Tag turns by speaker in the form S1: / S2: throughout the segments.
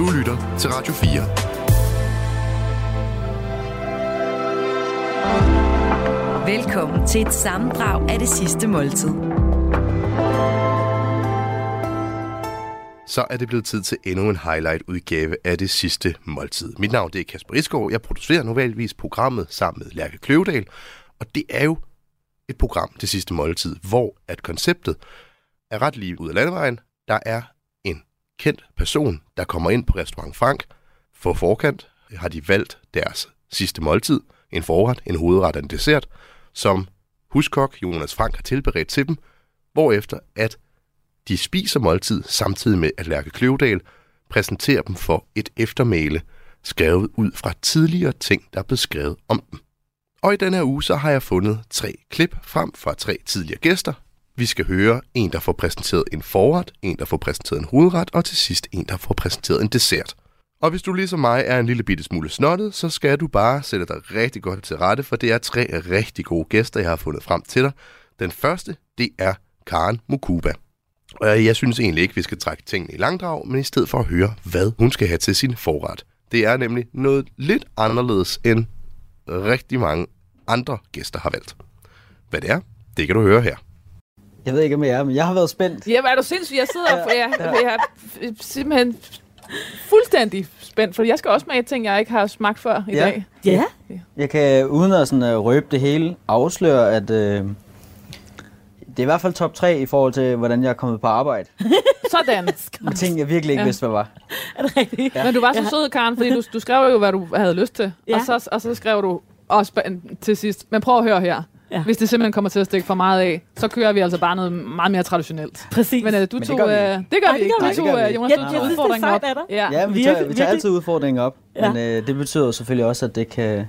S1: Du lytter til Radio 4.
S2: Velkommen til et sammendrag af det sidste måltid.
S1: Så er det blevet tid til endnu en highlight-udgave af det sidste måltid. Mit navn det er Kasper Isgaard. Jeg producerer normalvis programmet sammen med Lærke Kløvedal. Og det er jo et program, det sidste måltid, hvor at konceptet er ret lige ud af landevejen. Der er kendt person, der kommer ind på Restaurant Frank. For forkant har de valgt deres sidste måltid, en forret, en hovedret og en dessert, som huskok Jonas Frank har tilberedt til dem, hvorefter at de spiser måltid samtidig med, at Lærke Kløvedal præsenterer dem for et eftermæle, skrevet ud fra tidligere ting, der er skrevet om dem. Og i denne her uge, så har jeg fundet tre klip frem fra tre tidligere gæster. Vi skal høre en, der får præsenteret en forret, en, der får præsenteret en hovedret, og til sidst en, der får præsenteret en dessert. Og hvis du ligesom mig er en lille bitte smule snottet, så skal du bare sætte dig rigtig godt til rette, for det er tre rigtig gode gæster, jeg har fundet frem til dig. Den første, det er Karen Mukuba. Og jeg synes egentlig ikke, vi skal trække tingene i langdrag, men i stedet for at høre, hvad hun skal have til sin forret. Det er nemlig noget lidt anderledes, end rigtig mange andre gæster har valgt. Hvad det er, det kan du høre her.
S3: Jeg ved ikke, om jeg er, men jeg har været spændt.
S4: Ja, hvad er du sindssygt? Jeg sidder og jeg, jeg er simpelthen fuldstændig spændt, for jeg skal også med ting, jeg ikke har smagt før i
S3: Ja.
S4: dag.
S5: Ja.
S3: Jeg kan, uden at sådan, uh, røbe det hele, afsløre, at uh, det er i hvert fald top 3 i forhold til, hvordan jeg er kommet på arbejde.
S4: Sådan.
S3: Med ting, jeg virkelig ikke
S4: Ja.
S3: ja. vidste, hvad var.
S5: Er det rigtigt?
S4: Men du var så sød, Karen, fordi du, du skrev jo, hvad du havde lyst til.
S5: Ja.
S4: Og, så, og så skrev du også til sidst. Men prøv at høre her.
S5: Ja.
S4: Hvis det simpelthen kommer til at stikke for meget af, så kører vi altså bare noget meget mere traditionelt.
S5: Præcis.
S4: Men uh, du
S3: det
S4: tog...
S3: gør vi
S4: øh,
S3: ikke.
S4: det gør vi
S5: det
S4: ikke.
S5: gør vi
S4: Du tog, uh, Jonas,
S5: Jeg,
S4: du tog
S5: det
S4: udfordringen op. Ja.
S3: Ja, men vi, tager, vi tager altid udfordringen op.
S5: Ja.
S3: Men uh, det betyder jo selvfølgelig også, at det kan,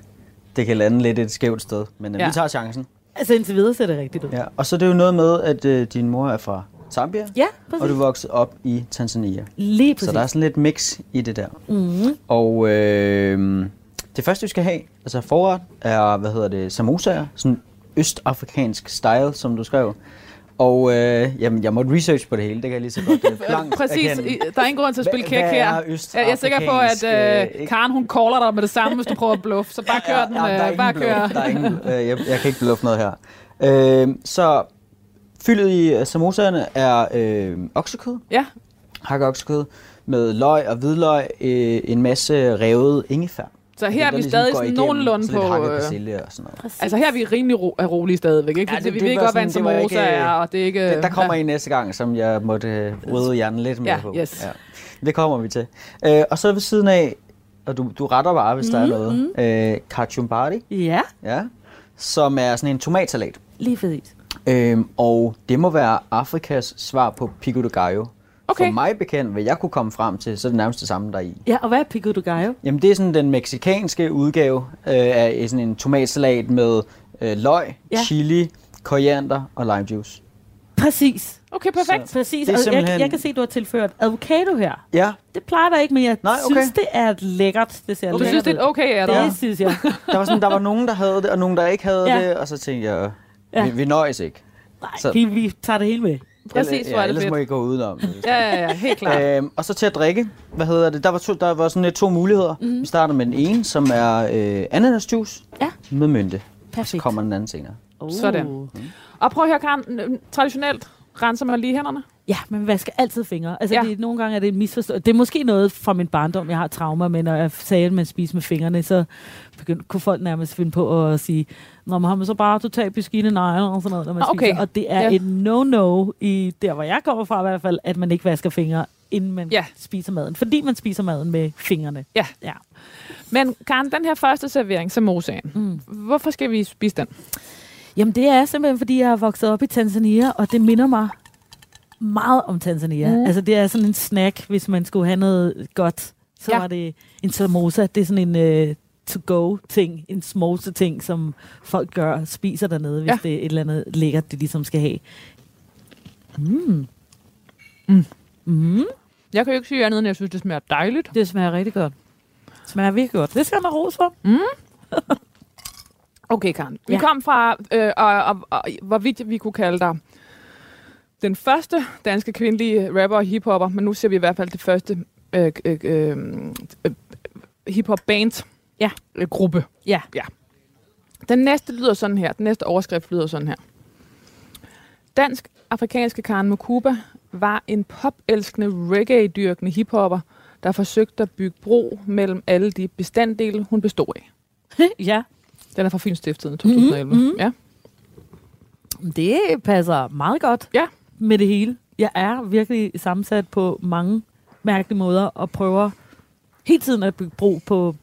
S3: det kan lande lidt et skævt sted. Men uh,
S4: Ja.
S3: vi tager chancen.
S5: Altså indtil videre ser det rigtigt ud.
S3: Ja. Og så er det jo noget med, at uh, din mor er fra Zambia,
S5: Ja,
S3: og du voksede op i Tanzania.
S5: Lige præcis.
S3: Så der er sådan lidt mix i det der.
S5: mm-hmm.
S3: Og øh, det første, vi skal have, altså forret, er, hvad hedder det, samosaer. Sådan østafrikansk style, som du skrev. Og øh, jamen, jeg måtte research på det hele, det kan jeg lige så godt øh, blankt
S4: Præcis.
S3: erkende.
S4: Der er ingen grund til at spille kæk her.
S3: er
S4: Jeg er sikker på, at øh,
S3: øh,
S4: Karen hun caller dig med det samme, hvis du prøver at bluffe. Så bare kør den.
S3: Ja, der er
S4: øh, bare kør.
S3: bluff. Der er ingen, øh, jeg, jeg kan ikke bluffe noget her. Øh, så fyldet i samosaerne er øh, oksekød,
S4: Ja,
S3: hakket oksekød, med løg og hvidløg, øh, en masse revet ingefær.
S4: Så her er vi stadig
S3: ligesom går
S4: sådan nogenlunde
S3: lidt
S4: på...
S3: hakket
S4: øh,
S3: persille og sådan noget.
S5: Præcis.
S4: Altså her er vi rimelig ro- er rolige stadigvæk, ikke?
S3: Ja,
S4: Ja,
S3: det-
S4: vi
S3: det
S4: ved godt, hvad en
S3: sådan- det
S4: samosa
S3: ikke,
S4: er, og det er ikke...
S3: Der, der kommer
S4: ja.
S3: en næste gang, som jeg måtte øh, røde hjernen lidt mere
S4: Ja,
S3: på.
S4: yes.
S3: Ja. Det kommer vi til. Øh, og så ved siden af, og du, du retter bare, hvis mm, der er noget, øh, kachumbari,
S5: Ja,
S3: ja, som er sådan en tomatsalat.
S5: lige præcis.
S3: Øhm, og det må være Afrikas svar på pico de gallo.
S4: Okay.
S3: For mig bekendt, hvad jeg kunne komme frem til, så er det nærmest det samme der er i.
S5: Ja, og hvad er pico de gallo?
S3: Jamen det er sådan den meksikanske udgave øh, af sådan en tomatsalat med øh, løg,
S5: Ja.
S3: chili, koriander og lime juice.
S5: Præcis.
S4: Okay, perfekt.
S5: Præcis.
S3: Det er
S5: Og jeg,
S3: simpelthen-
S5: jeg kan se, at du har tilført avocado her.
S3: Ja,
S5: Det plejer der ikke, men jeg
S3: Nej, okay.
S5: synes, det er lækkert. Det ser
S4: Du
S5: lækkert
S4: synes, det er okay, er der?
S5: Det synes jeg.
S3: der var, sådan, der var nogen, der havde det, og nogen, der ikke havde
S5: Ja.
S3: det, og så tænkte jeg,
S5: Ja.
S3: ja. vi, vi nøjes ikke.
S5: Nej,
S3: Så-
S5: vi, vi tager det hele med.
S4: Præcis,
S3: Ellers-
S4: hvor er det
S3: ellers må
S4: fedt.
S3: I gå udenom.
S4: Ja, ja, ja, helt klart.
S3: Øhm, og så til at drikke, hvad hedder det? Der var, to, der var sådan lidt to muligheder.
S5: Mhm.
S3: Mm. Vi starter med den ene, som er øh, ananasjuice
S5: Ja.
S3: med mynte. Så
S5: Perfekt.
S3: kommer den anden senere.
S5: Oh.
S4: Sådan. Og prøv at høre, Karen. Traditionelt renser man lige hænderne.
S5: Ja, men man skal altid fingre. Altså,
S4: Ja.
S5: det, nogle gange er det en misforstået. Det er måske noget fra min barndom, jeg har traumer med, når jeg sagde, at man spiser med fingrene, så begyndte, kunne folk nærmest finde på at sige, Nå, man har man så bare totalt beskidte negle og sådan noget, når man
S4: Okay.
S5: spiser. Og det er
S4: Ja.
S5: et no-no, i der hvor jeg kommer fra i hvert fald, at man ikke vasker fingre, inden man
S4: Ja.
S5: spiser maden. Fordi man spiser maden med fingrene.
S4: Ja.
S5: ja.
S4: Men Karen, den her første servering, samosaen.
S5: Mm.
S4: Hvorfor skal vi spise den?
S5: Jamen, det er simpelthen, fordi jeg er vokset op i Tanzania, og det minder mig meget om Tanzania.
S4: Mm.
S5: Mm. Altså, det er sådan en snack, hvis man skulle have noget godt. Så
S4: Ja.
S5: var det en samosa. Det er sådan en uh, to-go-ting, en småse-ting, som folk gør, spiser dernede, hvis
S4: Ja.
S5: det er et eller andet lækkert, de ligesom skal have. Mm.
S4: Mm.
S5: Mm.
S4: Jeg kan jo ikke sige andet, end jeg synes, det smager dejligt.
S5: Det smager rigtig godt. Det smager virkelig godt. Det skal man ros for.
S4: Okay, Karen. Vi
S5: Ja.
S4: kom fra, øh, og, og, og, hvorvidt vi kunne kalde dig den første danske kvindelige rapper og hiphopper, men nu ser vi i hvert fald det første øh, øh, øh, øh, hip-hop band
S5: Ja.
S4: øh, gruppe.
S5: Ja.
S4: ja. Den næste lyder sådan her. Den næste overskrift lyder sådan her. Dansk-afrikanske Karen Mukuba var en popelskende reggae-dyrkende hiphopper, der forsøgte at bygge bro mellem alle de bestanddele, hun bestod af.
S5: ja,
S4: Den er fra Fynstiftet 2011.
S5: Mhm, mhm.
S4: Ja.
S5: det passer meget godt
S4: Ja.
S5: Med det hele. Jeg er virkelig sammensat på mange mærkelige måder og prøver hele tiden at bygge bro på,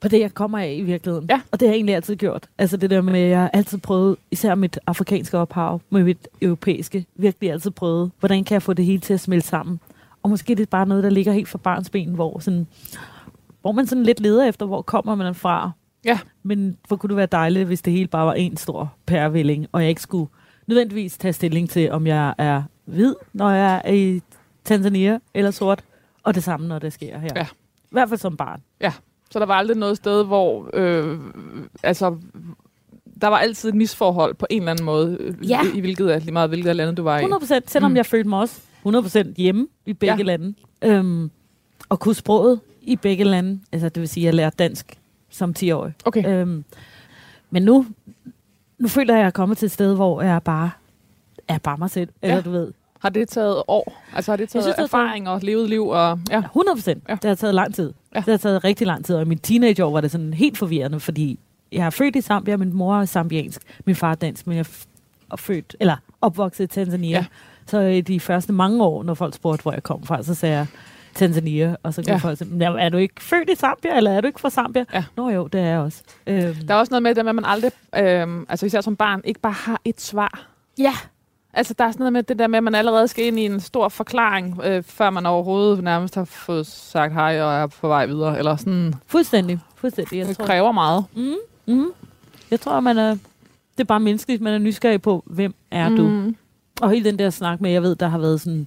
S5: på det, jeg kommer af i virkeligheden.
S4: Ja.
S5: Og det har jeg egentlig altid gjort. Altså det der med, at jeg har altid prøvet, især mit afrikanske ophav med mit europæiske, virkelig altid prøvet, hvordan kan jeg få det hele til at smelte sammen. Og måske det er bare noget, der ligger helt fra barns ben, hvor, sådan, hvor man sådan lidt leder efter, hvor kommer man fra.
S4: Ja.
S5: Men hvor kunne det være dejligt, hvis det hele bare var en stor pærevælling, og jeg ikke skulle nødvendigvis tage stilling til, om jeg er hvid, når jeg er i Tanzania, eller sort, og det samme, når det sker her.
S4: Ja.
S5: I hvert fald som barn.
S4: Så der var aldrig noget sted, hvor... Øh, altså, der var altid et misforhold på en eller anden måde, øh,
S5: Ja.
S4: i, i hvilket af, lige meget hvilket af landet du var i.
S5: 100 procent, selvom
S4: Mm.
S5: jeg følte mig også 100 procent hjemme i begge
S4: Ja.
S5: ja. lande. Øhm, og kunne sproget i begge lande. Altså, det vil sige, at jeg lærte dansk som 10-årig.
S4: Okay.
S5: Øhm, men nu, nu føler jeg, at jeg er kommet til et sted, hvor jeg bare er bare mig selv. Eller
S4: Ja.
S5: du ved,
S4: Har det taget år? Altså har det taget
S5: synes, det har taget-
S4: erfaring og levet liv? Og, ja.
S5: 100 procent.
S4: Ja.
S5: Det har taget lang tid.
S4: Ja.
S5: Det har taget rigtig lang tid. Og i min teenageår var det sådan helt forvirrende, fordi jeg er født i Zambia, min mor er zambiansk, min far er dansk, men jeg er født, eller opvokset i Tanzania.
S4: Ja.
S5: Så i de første mange år, når folk spurgte, hvor jeg kom fra, så sagde jeg Tanzania, og så kunne
S4: Ja.
S5: folk sige, "Men er du ikke født i Zambia, eller er du ikke fra Zambia?
S4: Ja.
S5: Nå jo, det er jeg også. Øhm,
S4: Der er også noget med det, med, at man aldrig, øh, altså især som barn, ikke bare har et svar.
S5: ja,
S4: Altså, der er sådan noget med det der med, at man allerede skal ind i en stor forklaring, øh, før man overhovedet nærmest har fået sagt hej og er på vej videre. Eller sådan.
S5: fuldstændig. fuldstændig. Jeg
S4: Det
S5: tror,
S4: kræver meget.
S5: mm, mm, jeg tror, man er, det er bare menneskeligt, man er nysgerrig på, hvem er du?
S4: Mm.
S5: Og hele den der snak med, jeg ved, der har været sådan,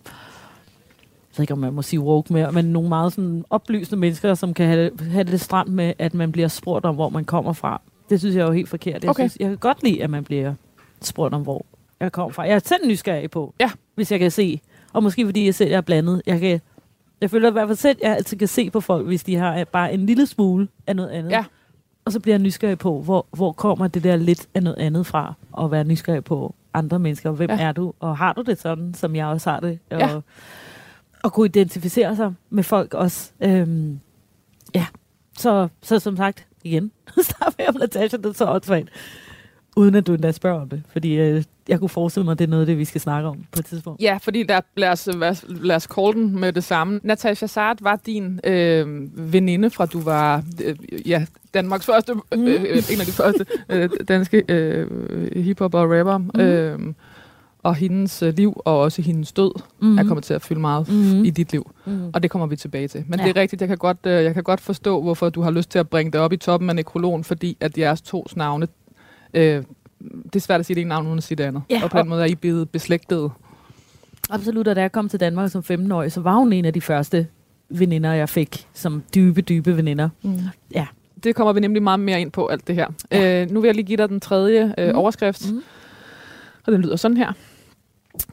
S5: jeg ved ikke, om man må sige woke mere, men nogle meget sådan oplysende mennesker, som kan have det, have det stramt med, at man bliver spurgt om, hvor man kommer fra. Det synes jeg er jo helt forkert. Jeg,
S4: Okay.
S5: synes, jeg kan godt lide, at man bliver spurgt om, hvor jeg kommer fra. Jeg er selv nysgerrig på,
S4: Ja.
S5: hvis jeg kan se. Og måske fordi jeg selv er blandet. Jeg, kan, jeg føler i hvert fald selv, at jeg altid kan se på folk, hvis de har bare en lille smule af noget andet.
S4: Ja.
S5: Og så bliver jeg nysgerrig på, hvor, hvor kommer det der lidt af noget andet fra, og være nysgerrig på andre mennesker. Hvem
S4: ja.
S5: er du? Og har du det sådan, som jeg også har det? Og,
S4: Ja.
S5: Og kunne identificere sig med folk også. Øhm, ja, så, så som sagt, igen, starter jeg om Natasha, det er så åndssvagt. Uden at du endda spørger om det. Fordi øh, jeg kunne forestille mig, at det er noget af det, vi skal snakke om på et tidspunkt.
S4: Ja, fordi der, lad, os, lad, os call den med det samme. Natasha Sart var din øh, veninde fra du var øh, ja, Danmarks første,
S5: Mm.
S4: øh, øh, en af de første øh, danske øh, hiphop og rapper. Mm. Øh, og hendes øh, liv og også hendes død
S5: Mm.
S4: mm. er kommet til at fylde meget
S5: Mhm.
S4: i dit liv.
S5: Mm.
S4: Og det kommer vi tilbage til. Men ja. Det er rigtigt, jeg kan, godt, øh, jeg kan godt forstå, hvorfor du har lyst til at bringe det op i toppen af nekrologen, fordi at jeres to navne, øh, det er svært at sige det ene navn uden at sige det andet.
S5: Ja,
S4: og på den måde er I blevet beslægtet.
S5: Absolut, og da jeg kom til Danmark som 15-årig, så var hun en af de første veninder, jeg fik som dybe, dybe veninder.
S4: Mm.
S5: Ja.
S4: Det kommer vi nemlig meget mere ind på, alt det her.
S5: Ja.
S4: Øh, nu vil jeg lige give dig den tredje øh,
S5: Mhm.
S4: overskrift,
S5: Mhm.
S4: og den lyder sådan her.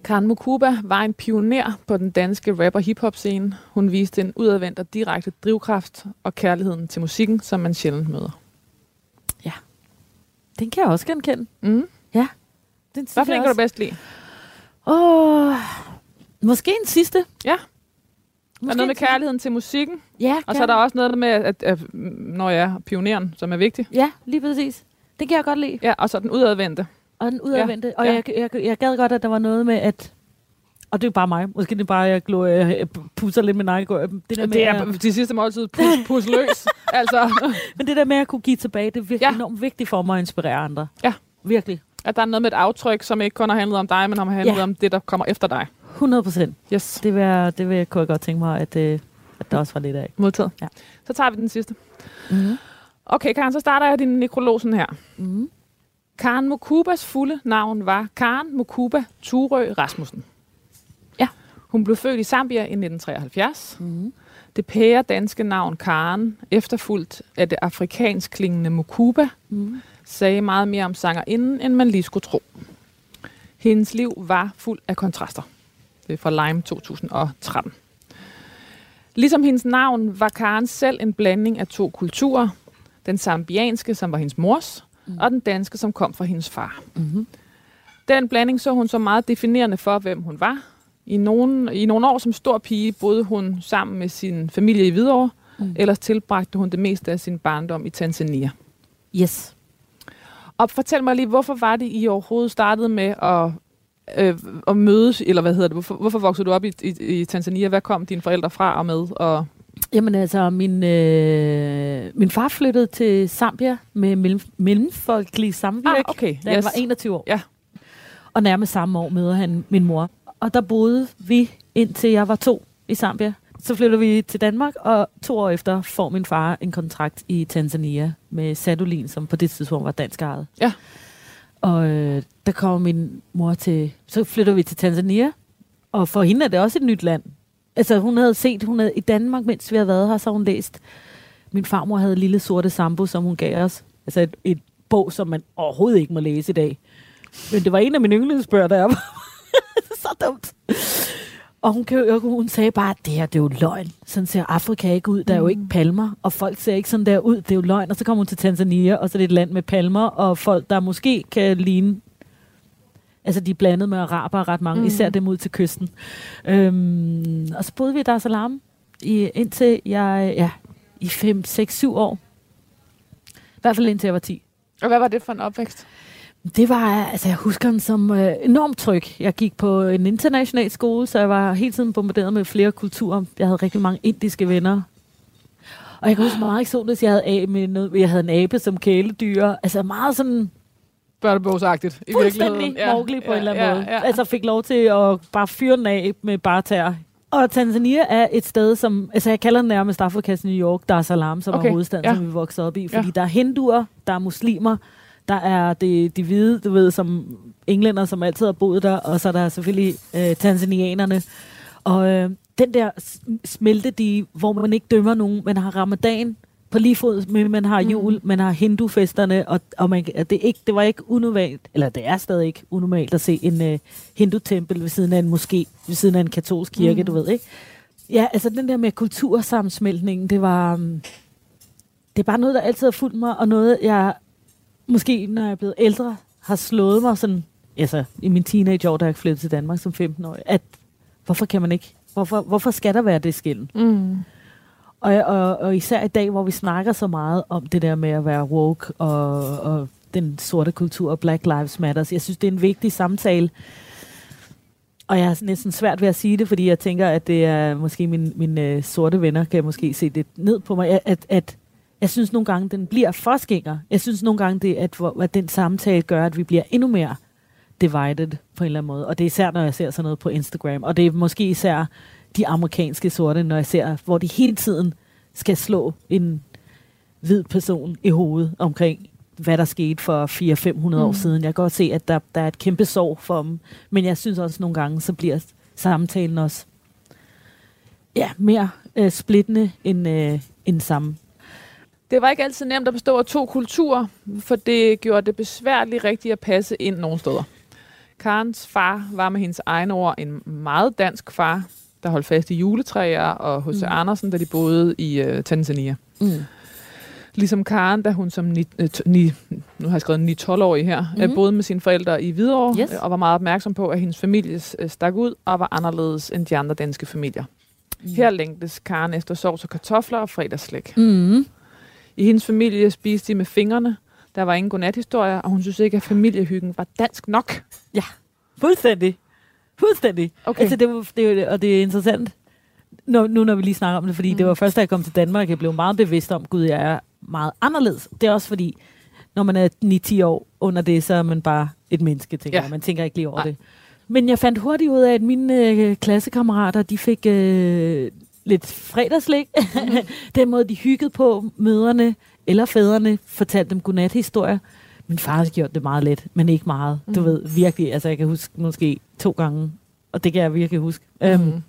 S4: Karen Mukuba var en pioner på den danske rapper-hip-hop-scene. Hun viste en udadvendt og direkte drivkraft og kærligheden til musikken, som man sjældent møder.
S5: Den kan jeg også genkende.
S4: Mm.
S5: Den synes
S4: Hvad for en kan du bedst lide?
S5: Åh, måske en sidste.
S4: Ja. Der
S5: Måske
S4: er noget med kærligheden til musikken,
S5: Ja,
S4: og så er der også noget med, at, at, at når jeg er pioneren, som er vigtig.
S5: Ja, lige præcis. Det kan jeg godt lide.
S4: Ja, og så den udadvendte.
S5: Og den udadvendte. Og
S4: ja.
S5: jeg, jeg, jeg gad godt, at der var noget med, at... Og det er jo bare mig. Måske det er bare, jeg, glor, jeg pusser lidt med neglekår. Det der med,
S4: Det er
S5: at,
S4: de sidste måltid pus, pus løs. altså,
S5: men det der med at kunne give tilbage, det er virkelig
S4: Ja.
S5: ja. enormt vigtigt for mig at inspirere andre.
S4: Ja.
S5: Virkelig.
S4: at der er noget med et aftryk, som ikke kun har handlet om dig, men har handlet
S5: Ja.
S4: om det, der kommer efter dig.
S5: 100 procent.
S4: Yes.
S5: Det vil, jeg, det vil jeg, kunne jeg godt tænke mig, at, øh, at der også var lidt af.
S4: Modtaget.
S5: Ja.
S4: Så tager vi den sidste.
S5: Mm-hmm.
S4: Okay, Karen, så starter jeg din nekrolog her.
S5: Mm-hmm.
S4: Karen Mokubas fulde navn var Karen Mokuba Turø Rasmussen.
S5: Ja.
S4: Hun blev født i Zambia i 1973.
S5: Mm-hmm.
S4: Det pære danske navn Karen, efterfulgt af det afrikansk klingende Mokuba,
S5: Mm-hmm.
S4: sagde meget mere om sangerinden, end man lige skulle tro. Hendes liv var fuld af kontraster. Det er fra Lime 2013. Ligesom hendes navn var Karen selv en blanding af to kulturer. Den zambianske, som var hendes mors, mm. og den danske, som kom fra hendes far.
S5: Mm-hmm.
S4: Den blanding så hun så meget definerende for, hvem hun var. I nogle, I nogle år som stor pige boede hun sammen med sin familie i Hvidovre, mm. ellers tilbragte hun det meste af sin barndom i Tanzania.
S5: Yes.
S4: Og fortæl mig lige, hvorfor var det, I overhovedet startede med at, øh, at mødes, eller hvad hedder det, hvorfor, hvorfor voksede du op i, i, i Tanzania? Hvad kom dine forældre fra og med? Og
S5: Jamen altså, min, øh, min far flyttede til Zambia med mellem, mellemfolkelig samvirk,
S4: Ah, okay.
S5: da
S4: Yes.
S5: var 21 år.
S4: Ja.
S5: Og nærmest samme år møder han min mor. Og der boede vi indtil jeg var to i Zambia. Så flytter vi til Danmark, og to år efter får min far en kontrakt i Tanzania med Sadolin, som på det tidspunkt var dansk ejet.
S4: Ja.
S5: Og øh, der kommer min mor til... Så flytter vi til Tanzania, og for hende er det også et nyt land. Altså hun havde set, hun havde i Danmark, mens vi havde været her, så har hun læst. Min farmor havde Lille Sorte Sambo, som hun gav os. Altså et, et bog, som man overhovedet ikke må læse i dag. Men det var en af mine yndlingsbøger, der var. så dumt. Og hun, hun sagde bare, at det her det er jo løgn. Sådan ser Afrika ikke ud. Der er jo ikke palmer, og folk ser ikke sådan der ud. Det er jo løgn. Og så kommer hun til Tanzania, og så er det et land med palmer, og folk, der måske kan ligne Altså, de er blandet med araber ret mange, mm. især dem ud til kysten. Øhm, og så boede vi i Dar Salaam i, indtil jeg, ja, i 5, 6, 7 år. I hvert fald indtil jeg var 10.
S4: Og hvad var det for en opvækst?
S5: Det var, altså jeg husker den som øh, enormt tryg. Jeg gik på en international skole, så jeg var hele tiden bombarderet med flere kulturer. Jeg havde rigtig mange indiske venner. Og jeg kan huske meget eksotisk, jeg havde, a- med noget, jeg havde en abe som kæledyr. Altså meget sådan
S4: Børnebogsagtigt, i
S5: fuldstændig
S4: virkeligheden.
S5: ja, Mowgli på
S4: ja,
S5: en eller anden
S4: ja,
S5: måde.
S4: Ja.
S5: Altså fik lov til at bare fyre den af med bare tær. Og Tanzania er et sted, som... Altså jeg kalder den nærmest Afrikas New York, Dar es Salaam, som okay. Er hovedstaden,
S4: ja.
S5: som vi voksede op i. Fordi
S4: Ja.
S5: der er hinduer, der er muslimer, der er det, de hvide, du ved, som englænder, som altid har boet der, og så er der selvfølgelig øh, tanzanianerne. Og øh, den der s- smeltedige, hvor man ikke dømmer nogen, man har ramadan på lige fod med, man har jul, mm. man har hindufesterne, og, og man, det, er ikke, det var ikke unormalt, eller det er stadig ikke unormalt at se en øh, hindutempel ved siden af en moské, ved siden af en katolsk kirke, mm. du ved, ikke? Ja, altså den der med kultursammensmeltningen, det var... Um, det er bare noget, der altid har fulgt mig, og noget, jeg måske, når jeg er blevet ældre, har slået mig sådan, altså i min teenageår, da jeg flyttede til Danmark som 15-årig, at hvorfor kan man ikke, hvorfor, hvorfor skal der være det skille?
S4: Mm.
S5: Og, og, og især i dag, hvor vi snakker så meget om det der med at være woke og, og den sorte kultur og Black Lives Matter. Jeg synes, det er en vigtig samtale. Og jeg er næsten svært ved at sige det, fordi jeg tænker, at det er måske mine, mine øh, sorte venner kan måske se det ned på mig. At, at, at jeg synes nogle gange, den bliver forskænger. Jeg synes nogle gange, det, at, at den samtale gør, at vi bliver endnu mere divided på en eller anden måde. Og det er især, når jeg ser sådan noget på Instagram. Og det er måske især de amerikanske sorte, når jeg ser, hvor de hele tiden skal slå en hvid person i hovedet omkring, hvad der skete for 400-500 mm. år siden. Jeg kan godt se, at der, der er et kæmpe sorg for dem. Men jeg synes også nogle gange, så bliver samtalen også ja, mere øh, splittende end, øh, end sammen.
S4: Det var ikke altid nemt at bestå af to kulturer, for det gjorde det besværligt rigtigt at passe ind nogle steder. Karens far var med hendes egne ord en meget dansk far, der holdt fast i juletræer og H.C.
S5: Mm.
S4: Andersen, da de boede i uh, Tanzania.
S5: Mm.
S4: Ligesom Karen, da hun som ni, øh, ni, nu har jeg skrevet 9-12-årig her,
S5: Mhm.
S4: mm-hmm. boede med sine forældre i Hvidovre,
S5: Yes.
S4: øh, og var meget opmærksom på, at hendes familie øh, stak ud og var anderledes end de andre danske familier.
S5: Mm.
S4: Her længtes Karen efter sovs og kartofler og fredagsslæk.
S5: Mm.
S4: I hendes familie spiste de med fingrene. Der var ingen godnathistorier, og hun synes ikke, at familiehyggen var dansk nok.
S5: Fuldstændig. Fuldstændig.
S4: Okay.
S5: Altså, det, var, det, og det er interessant, når, nu når vi lige snakker om det, fordi mm. det var først, da jeg kom til Danmark, jeg blev meget bevidst om, gud, jeg er meget anderledes. Det er også fordi, når man er 9-10 år under det, så er man bare et menneske, tænker
S4: Ja.
S5: jeg. Man tænker ikke lige over
S4: Nej.
S5: det. Men jeg fandt hurtigt ud af, at mine øh, klassekammerater, de fik øh, lidt fredagslæg. Mm. Den måde, de hyggede på, møderne eller fædrene, fortalte dem godnathistorier. Min far har gjort det meget let, men ikke meget. Mm. Du ved, virkelig. Altså, jeg kan huske måske to gange, og det kan jeg virkelig huske. Mm. Øhm,
S4: Mm.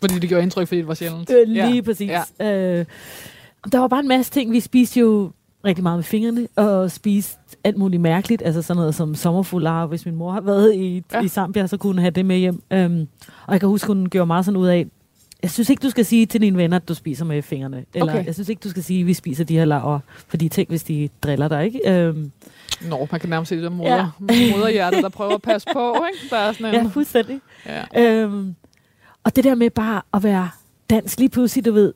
S4: Fordi det gjorde indtryk, fordi det var sjældent.
S5: Øh, lige ja. præcis.
S4: Ja.
S5: Øh, der var bare en masse ting. Vi spiste jo rigtig meget med fingrene, og spiste alt muligt mærkeligt. Altså sådan noget som sommerfuglar. Hvis min mor har været i,
S4: ja.
S5: i Zambia, så kunne hun have det med hjem. Øhm, og jeg kan huske, hun gjorde meget sådan ud af, jeg synes ikke, du skal sige til dine venner, at du spiser med fingrene. Eller
S4: Okay.
S5: jeg synes ikke, du skal sige, at vi spiser de her laver. Fordi tænk, hvis de driller dig, ikke? Øhm,
S4: Nå, man kan nærmest se det der moder, moderhjertet, der prøver at passe på, ikke? Der er sådan
S5: ja,
S4: en...
S5: fuldstændig.
S4: Ja.
S5: Øhm, og det der med bare at være dansk lige pludselig, du ved,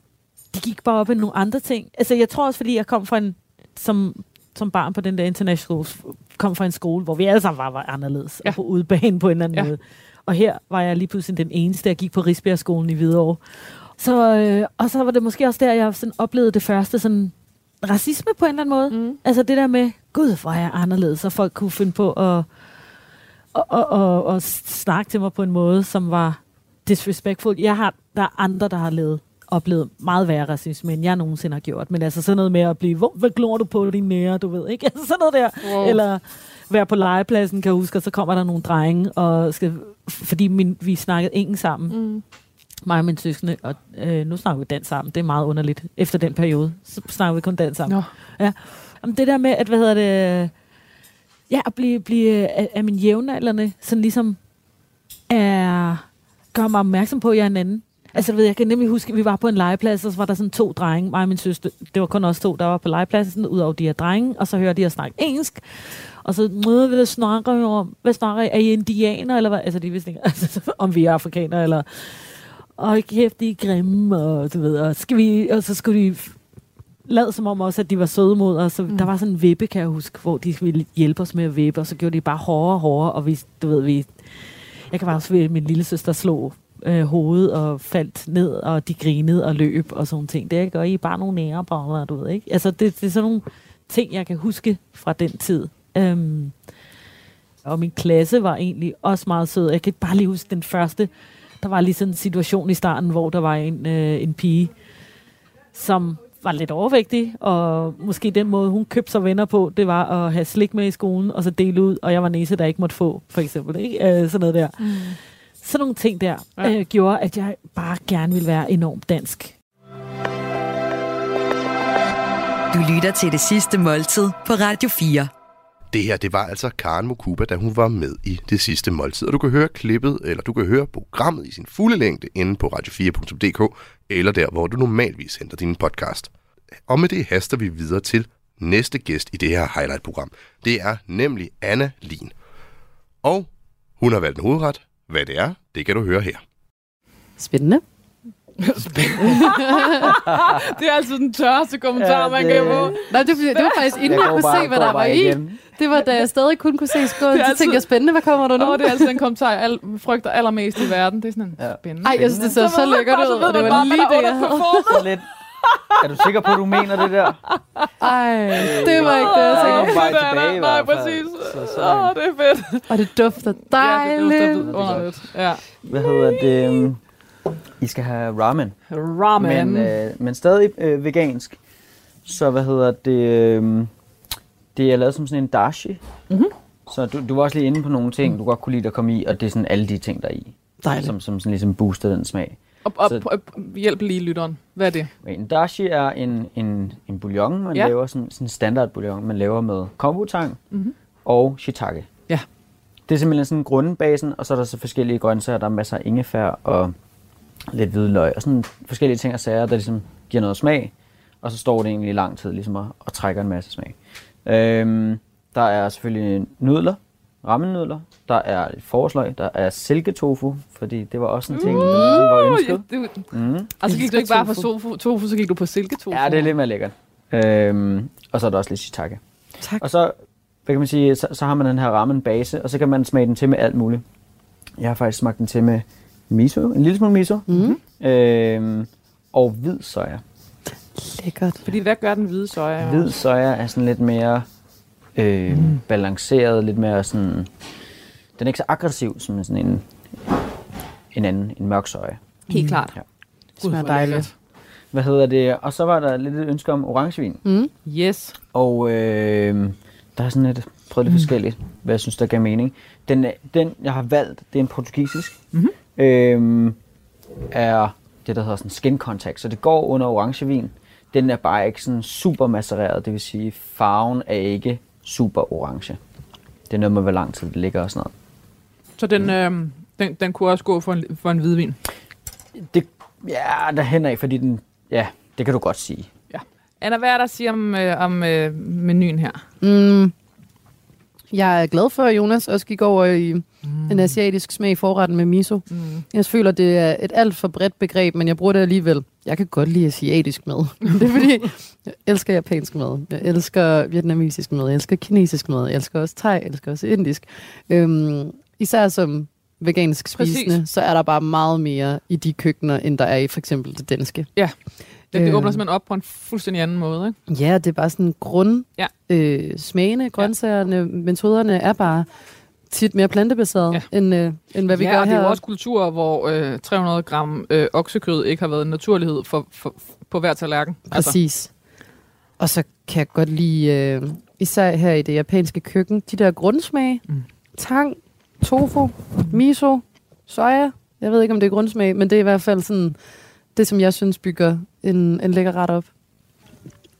S5: det gik bare op i nogle andre ting. Altså, jeg tror også, fordi jeg kom fra en, som, som barn på den der international kom fra en skole, hvor vi alle sammen var, var anderledes,
S4: Ja.
S5: og på udebane på en eller anden
S4: Ja.
S5: måde. Og her var jeg lige pludselig den eneste, der gik på Risbjergskolen i Hvidovre. Så, øh, og så var det måske også der, jeg sådan oplevede det første sådan racisme på en eller anden måde.
S4: Mm.
S5: Altså det der med, gud, hvor er jeg anderledes, og folk kunne finde på at, at, at, at, at snakke til mig på en måde, som var disrespectful. Jeg har, der er andre, der har levet, oplevet meget værre racisme, end jeg nogensinde har gjort. Men altså sådan noget med at blive, hvor, hvad glor du på din nære, du ved, ikke? Altså sådan noget der.
S4: Wow.
S5: Eller være på legepladsen, kan jeg huske, og så kommer der nogle drenge, og skal, fordi min, vi snakkede engelsk sammen,
S4: Mm.
S5: Mig og min søskende, og øh, nu snakker vi dansk sammen. Det er meget underligt. Efter den periode, så snakker vi kun dansk sammen.
S4: Nå.
S5: Om det der med, at, hvad hedder det, ja, at blive, blive af, af min jævnaldrende, sådan ligesom er, gør mig opmærksom på, at jeg er en anden. Altså, ved, jeg kan nemlig huske, at vi var på en legeplads, og så var der sådan to drenge, mig og min søster. Det var kun os to, der var på legepladsen, ud over de her drenge, og så hørte de at snakke engelsk. Og så møder vi, hvad snakker om? Hvad snakker I? Er I indianer, eller hvad? Altså, de vidste ikke, altså, om vi er afrikanere, eller... Og kæft, de er grimme, og du ved, og, skal vi, og så skulle de lad som om også, at de var søde mod os. Så mm. Der var sådan en vippe, kan jeg huske, hvor de ville hjælpe os med at vippe, og så gjorde de bare hårdere og hårdere, og vi, du ved, vi... Jeg kan bare også at min lille søster slog øh, hovedet og faldt ned, og de grinede og løb og sådan ting. Det gør I bare nogle næreballer, du ved, ikke? Altså, det, det er sådan nogle ting, jeg kan huske fra den tid. Øhm, og min klasse var egentlig også meget sød. Jeg kan bare lige huske den første. Der var lige sådan en situation i starten, hvor der var en, øh, en pige, som var lidt overvægtig, og måske den måde, hun købte sig venner på, det var at have slik med i skolen, og så dele ud, og jeg var næse, der ikke måtte få, for eksempel. Ikke? Øh, sådan noget der.
S4: Mm.
S5: Sådan nogle ting der,
S4: Ja.
S5: øh, gjorde, at jeg bare gerne ville være enormt dansk.
S2: Du lytter til det sidste måltid på Radio 4.
S1: Det her, det var altså Karen Mokuba, da hun var med i det sidste måltid. Og du kan høre klippet, eller du kan høre programmet i sin fulde længde inde på radio4.dk, eller der, hvor du normalvis henter din podcast. Og med det haster vi videre til næste gæst i det her highlight-program. Det er nemlig Anna Lin. Og hun har valgt en hovedret. Hvad det er, det kan du høre her.
S6: Spændende.
S4: Det er altid den tørreste kommentar,
S3: Ja,
S4: man
S3: det-
S4: kan få.
S6: Nej, det, det var faktisk inden jeg, kunne se, hvad der var i. Det var, da jeg stadig kun kunne se skålen.
S4: Det er
S6: Så
S4: altid-
S6: tænkte jeg, spændende, hvad kommer der nu?
S4: Nå, det er altid den kommentar, jeg al- frygter allermest i verden. Det er sådan en
S3: Ja.
S4: spændende.
S6: Ej, jeg synes, det ser så
S4: ved man
S6: lækkert
S4: så
S6: ud, det var lige det,
S4: der
S6: jeg havde.
S3: Så. Er du sikker på, at du mener det der?
S6: Ej, det var ikke det, jeg tænkte.
S4: Det er
S3: tilbage.
S4: Nej, præcis.
S3: Så, så,
S4: Åh, det er fedt.
S6: Og det dufter
S4: Ja,
S6: dejligt.
S4: det er underligt. Ja.
S3: Hvad hedder det? I skal have ramen.
S4: Ramen.
S3: Men, øh, men stadig øh, vegansk. Så hvad hedder det? Øh, det er lavet som sådan en dashi.
S4: Mhm.
S3: Så du, du var også lige inde på nogle ting, du godt kunne lide at komme i, og det er sådan alle de ting, der er i.
S6: Dejligt.
S3: Som, som sådan ligesom booster den smag.
S4: Og, og,
S3: Så-
S4: og, hjælp lige lytteren. Hvad er det?
S3: En dashi er en, en, en bouillon, man
S4: Ja.
S3: laver, sådan, sådan en standard bouillon, man laver med kombutang
S4: Mhm.
S3: og shiitake.
S4: Ja.
S3: Det er simpelthen sådan grundbasen, og så er der så forskellige grøntsager. Der er masser af ingefær og lidt hvidløg og sådan forskellige ting og sager, der ligesom giver noget smag. Og så står det egentlig i lang tid ligesom og, og trækker en masse smag. Øhm, der er selvfølgelig nudler, rammennudler. Der er et forslag, der er silketofu, fordi det var også en ting, der ligesom var ønsket.
S4: Ja, det,
S3: Mm.
S4: og så gik du ikke bare på tofu, tofu, så gik du på silketofu.
S3: Ja, det er lidt mere lækkert. Øhm, og så er der også lidt shiitake.
S6: Tak.
S3: Og så, hvad kan man sige, så, så har man den her ramen base, og så kan man smage den til med alt muligt. Jeg har faktisk smagt den til med miso, en lille smule miso,
S6: Mm.
S3: øhm, og hvid soja.
S6: Lækkert.
S4: Fordi hvad gør den hvide soja?
S3: Hvid soja er sådan lidt mere øh, balanceret, lidt mere sådan... Den er ikke så aggressiv som sådan en, en anden, en mørk soja.
S6: Helt klart.
S3: Ja.
S6: Det smager dejligt.
S3: Hvad hedder det? Og så var der lidt et ønske om orangevin.
S6: Mm.
S4: Yes.
S3: Og øh, der er sådan lidt, prøvet lidt
S4: Mm.
S3: forskelligt, hvad jeg synes, der gav mening. Den, er- den jeg har valgt, det er en portugisisk.
S4: Mhm.
S3: Øh, er det, der hedder sådan skin contact. Så det går under orangevin. Den er bare ikke sådan super macereret, det vil sige, farven er ikke super orange. Det er noget med, hvor lang tid det ligger og sådan
S4: Så den, øh, den, den kunne også gå for en, for en hvidvin.
S3: noget. Det, Ja, derhen af, fordi den... Ja, det kan du godt sige.
S4: Ja. Anna, hvad er der at sige om, øh, om øh, menuen her?
S6: Mm. Jeg er glad for, at Jonas også gik over i mm. en asiatisk smag i forretten med miso.
S4: Mm.
S6: Jeg føler, det er et alt for bredt begreb, men jeg bruger det alligevel. Jeg kan godt lide asiatisk mad. det er fordi, jeg elsker japansk mad. Jeg elsker vietnamesisk mad. Jeg elsker kinesisk mad. Jeg elsker også thai. Jeg elsker også indisk. Øhm, især som vegansk spisende,
S4: Præcis.
S6: så er der bare meget mere i de køkkener, end der er i for eksempel det danske.
S4: Det, det
S6: Øh.
S4: åbner simpelthen op på en fuldstændig anden måde, ikke?
S6: Ja, det er bare sådan grund.
S4: Ja.
S6: Øh, smagene, grøntsagerne, metoderne er bare tit mere plantebaseret,
S4: Ja.
S6: ja. end, øh, end hvad vi
S4: ja,
S6: gør
S4: og det
S6: her.
S4: er jo også kulturer, hvor øh, 300 gram øh, oksekød ikke har været en naturlighed for, for, på hver tallerken.
S6: Præcis. Og så kan jeg godt lide, øh, især her i det japanske køkken, de der grundsmage.
S4: Mm.
S6: Tang, tofu, miso, soja. Jeg ved ikke, om det er grundsmag, men det er i hvert fald sådan det, som jeg synes bygger en, en lækker ret op.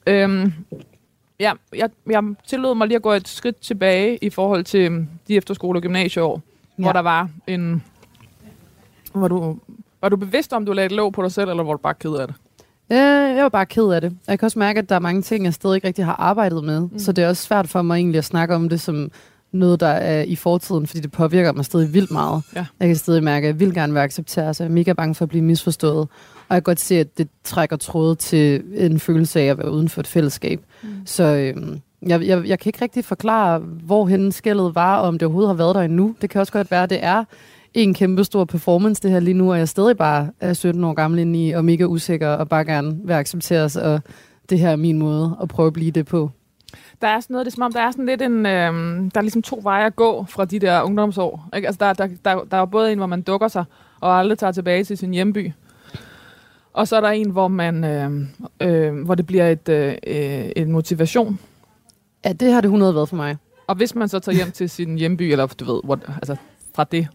S4: Øhm, ja, jeg, jeg tillod mig lige at gå et skridt tilbage i forhold til øhm, de efterskole- og gymnasieår, ja. hvor der var en... Var du, var du bevidst om, du lagde et låg på dig selv, eller var du bare ked af det?
S6: Øh, jeg var bare ked af det. Jeg kan også mærke, at der er mange ting, jeg stadig ikke rigtig har arbejdet med. Mm. Så det er også svært for mig egentlig at snakke om det som noget, der er i fortiden, fordi det påvirker mig stadig vildt meget.
S4: Ja.
S6: Jeg kan stadig mærke, at jeg vil gerne være accepteret, så jeg er mega bange for at blive misforstået. Og jeg kan godt se, at det trækker tråde til en følelse af at være uden for et fællesskab. Mm. Så øhm, jeg, jeg, jeg kan ikke rigtig forklare, hvorhen skældet var, og om det overhovedet har været der endnu. Det kan også godt være, at det er en kæmpe stor performance, det her lige nu, og jeg stadig bare er 17 år gammel inde i, og mega usikker, og bare gerne vil accepteres, og det her er min måde at prøve at blive det på.
S4: Der er sådan noget, det er som om, der er sådan lidt en... Øhm, der er ligesom to veje at gå fra de der ungdomsår. Ikke? Altså, der, der, der, der er både en, hvor man dukker sig, og aldrig tager tilbage til sin hjemby. Og så er der en, hvor man, øh, øh, hvor det bliver et, øh, en motivation.
S6: Ja, det har det 100 været for mig.
S4: Og hvis man så tager hjem til sin hjemby, eller du ved, what, altså fra det,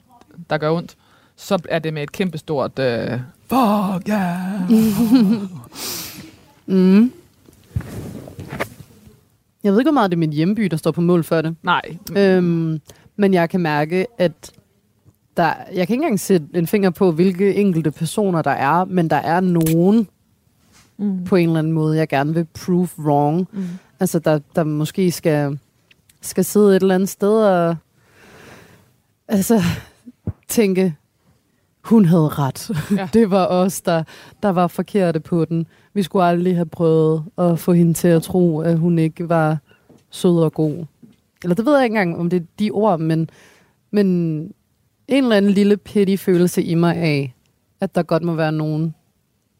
S4: der gør ondt, så er det med et kæmpestort... Øh, Fuck yeah!
S6: Mm. Jeg ved ikke, hvor meget det er min hjemby, der står på mål for det.
S4: Nej,
S6: Øhm, men jeg kan mærke, at der, jeg kan ikke engang sætte en finger på, hvilke enkelte personer der er, men der er nogen
S4: mm.
S6: på en eller anden måde, jeg gerne vil prove wrong.
S4: Mm.
S6: Altså, der, der måske skal, skal sidde et eller andet sted og altså, tænke, hun havde ret.
S4: Ja.
S6: det var os, der, der var forkerte på den. Vi skulle aldrig have prøvet at få hende til at tro, at hun ikke var sød og god. Eller det ved jeg ikke engang, om det er de ord, men, men en eller anden lille petty følelse i mig af, at der godt må være nogen,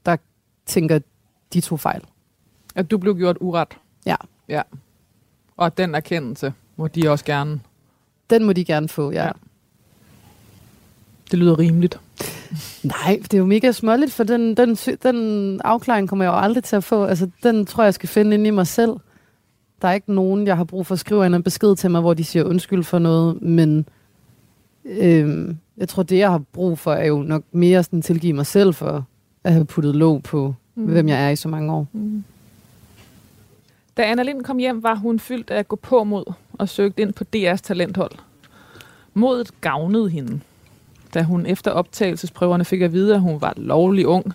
S6: der tænker, de tog fejl.
S4: at du blev gjort uret.
S6: Ja.
S4: Ja. Og den erkendelse må de også gerne.
S6: Den må de gerne få, ja.
S4: Ja. Det lyder rimeligt.
S6: Nej, det er jo mega småligt, for den, den, den afklaring kommer jeg jo aldrig til at få. Altså, den tror jeg, jeg skal finde inde i mig selv. Der er ikke nogen, jeg har brug for at skrive en besked til mig, hvor de siger undskyld for noget, men øhm, jeg tror, det jeg har brug for, er jo nok mere sådan tilgive mig selv for at have puttet låg på, mm. hvem jeg er i så mange år.
S4: Da Anna Lind kom hjem, var hun fyldt af gå på mod og søgte ind på DR's talenthold. Modet gavnede hende, da hun efter optagelsesprøverne fik at vide, at hun var lovlig ung,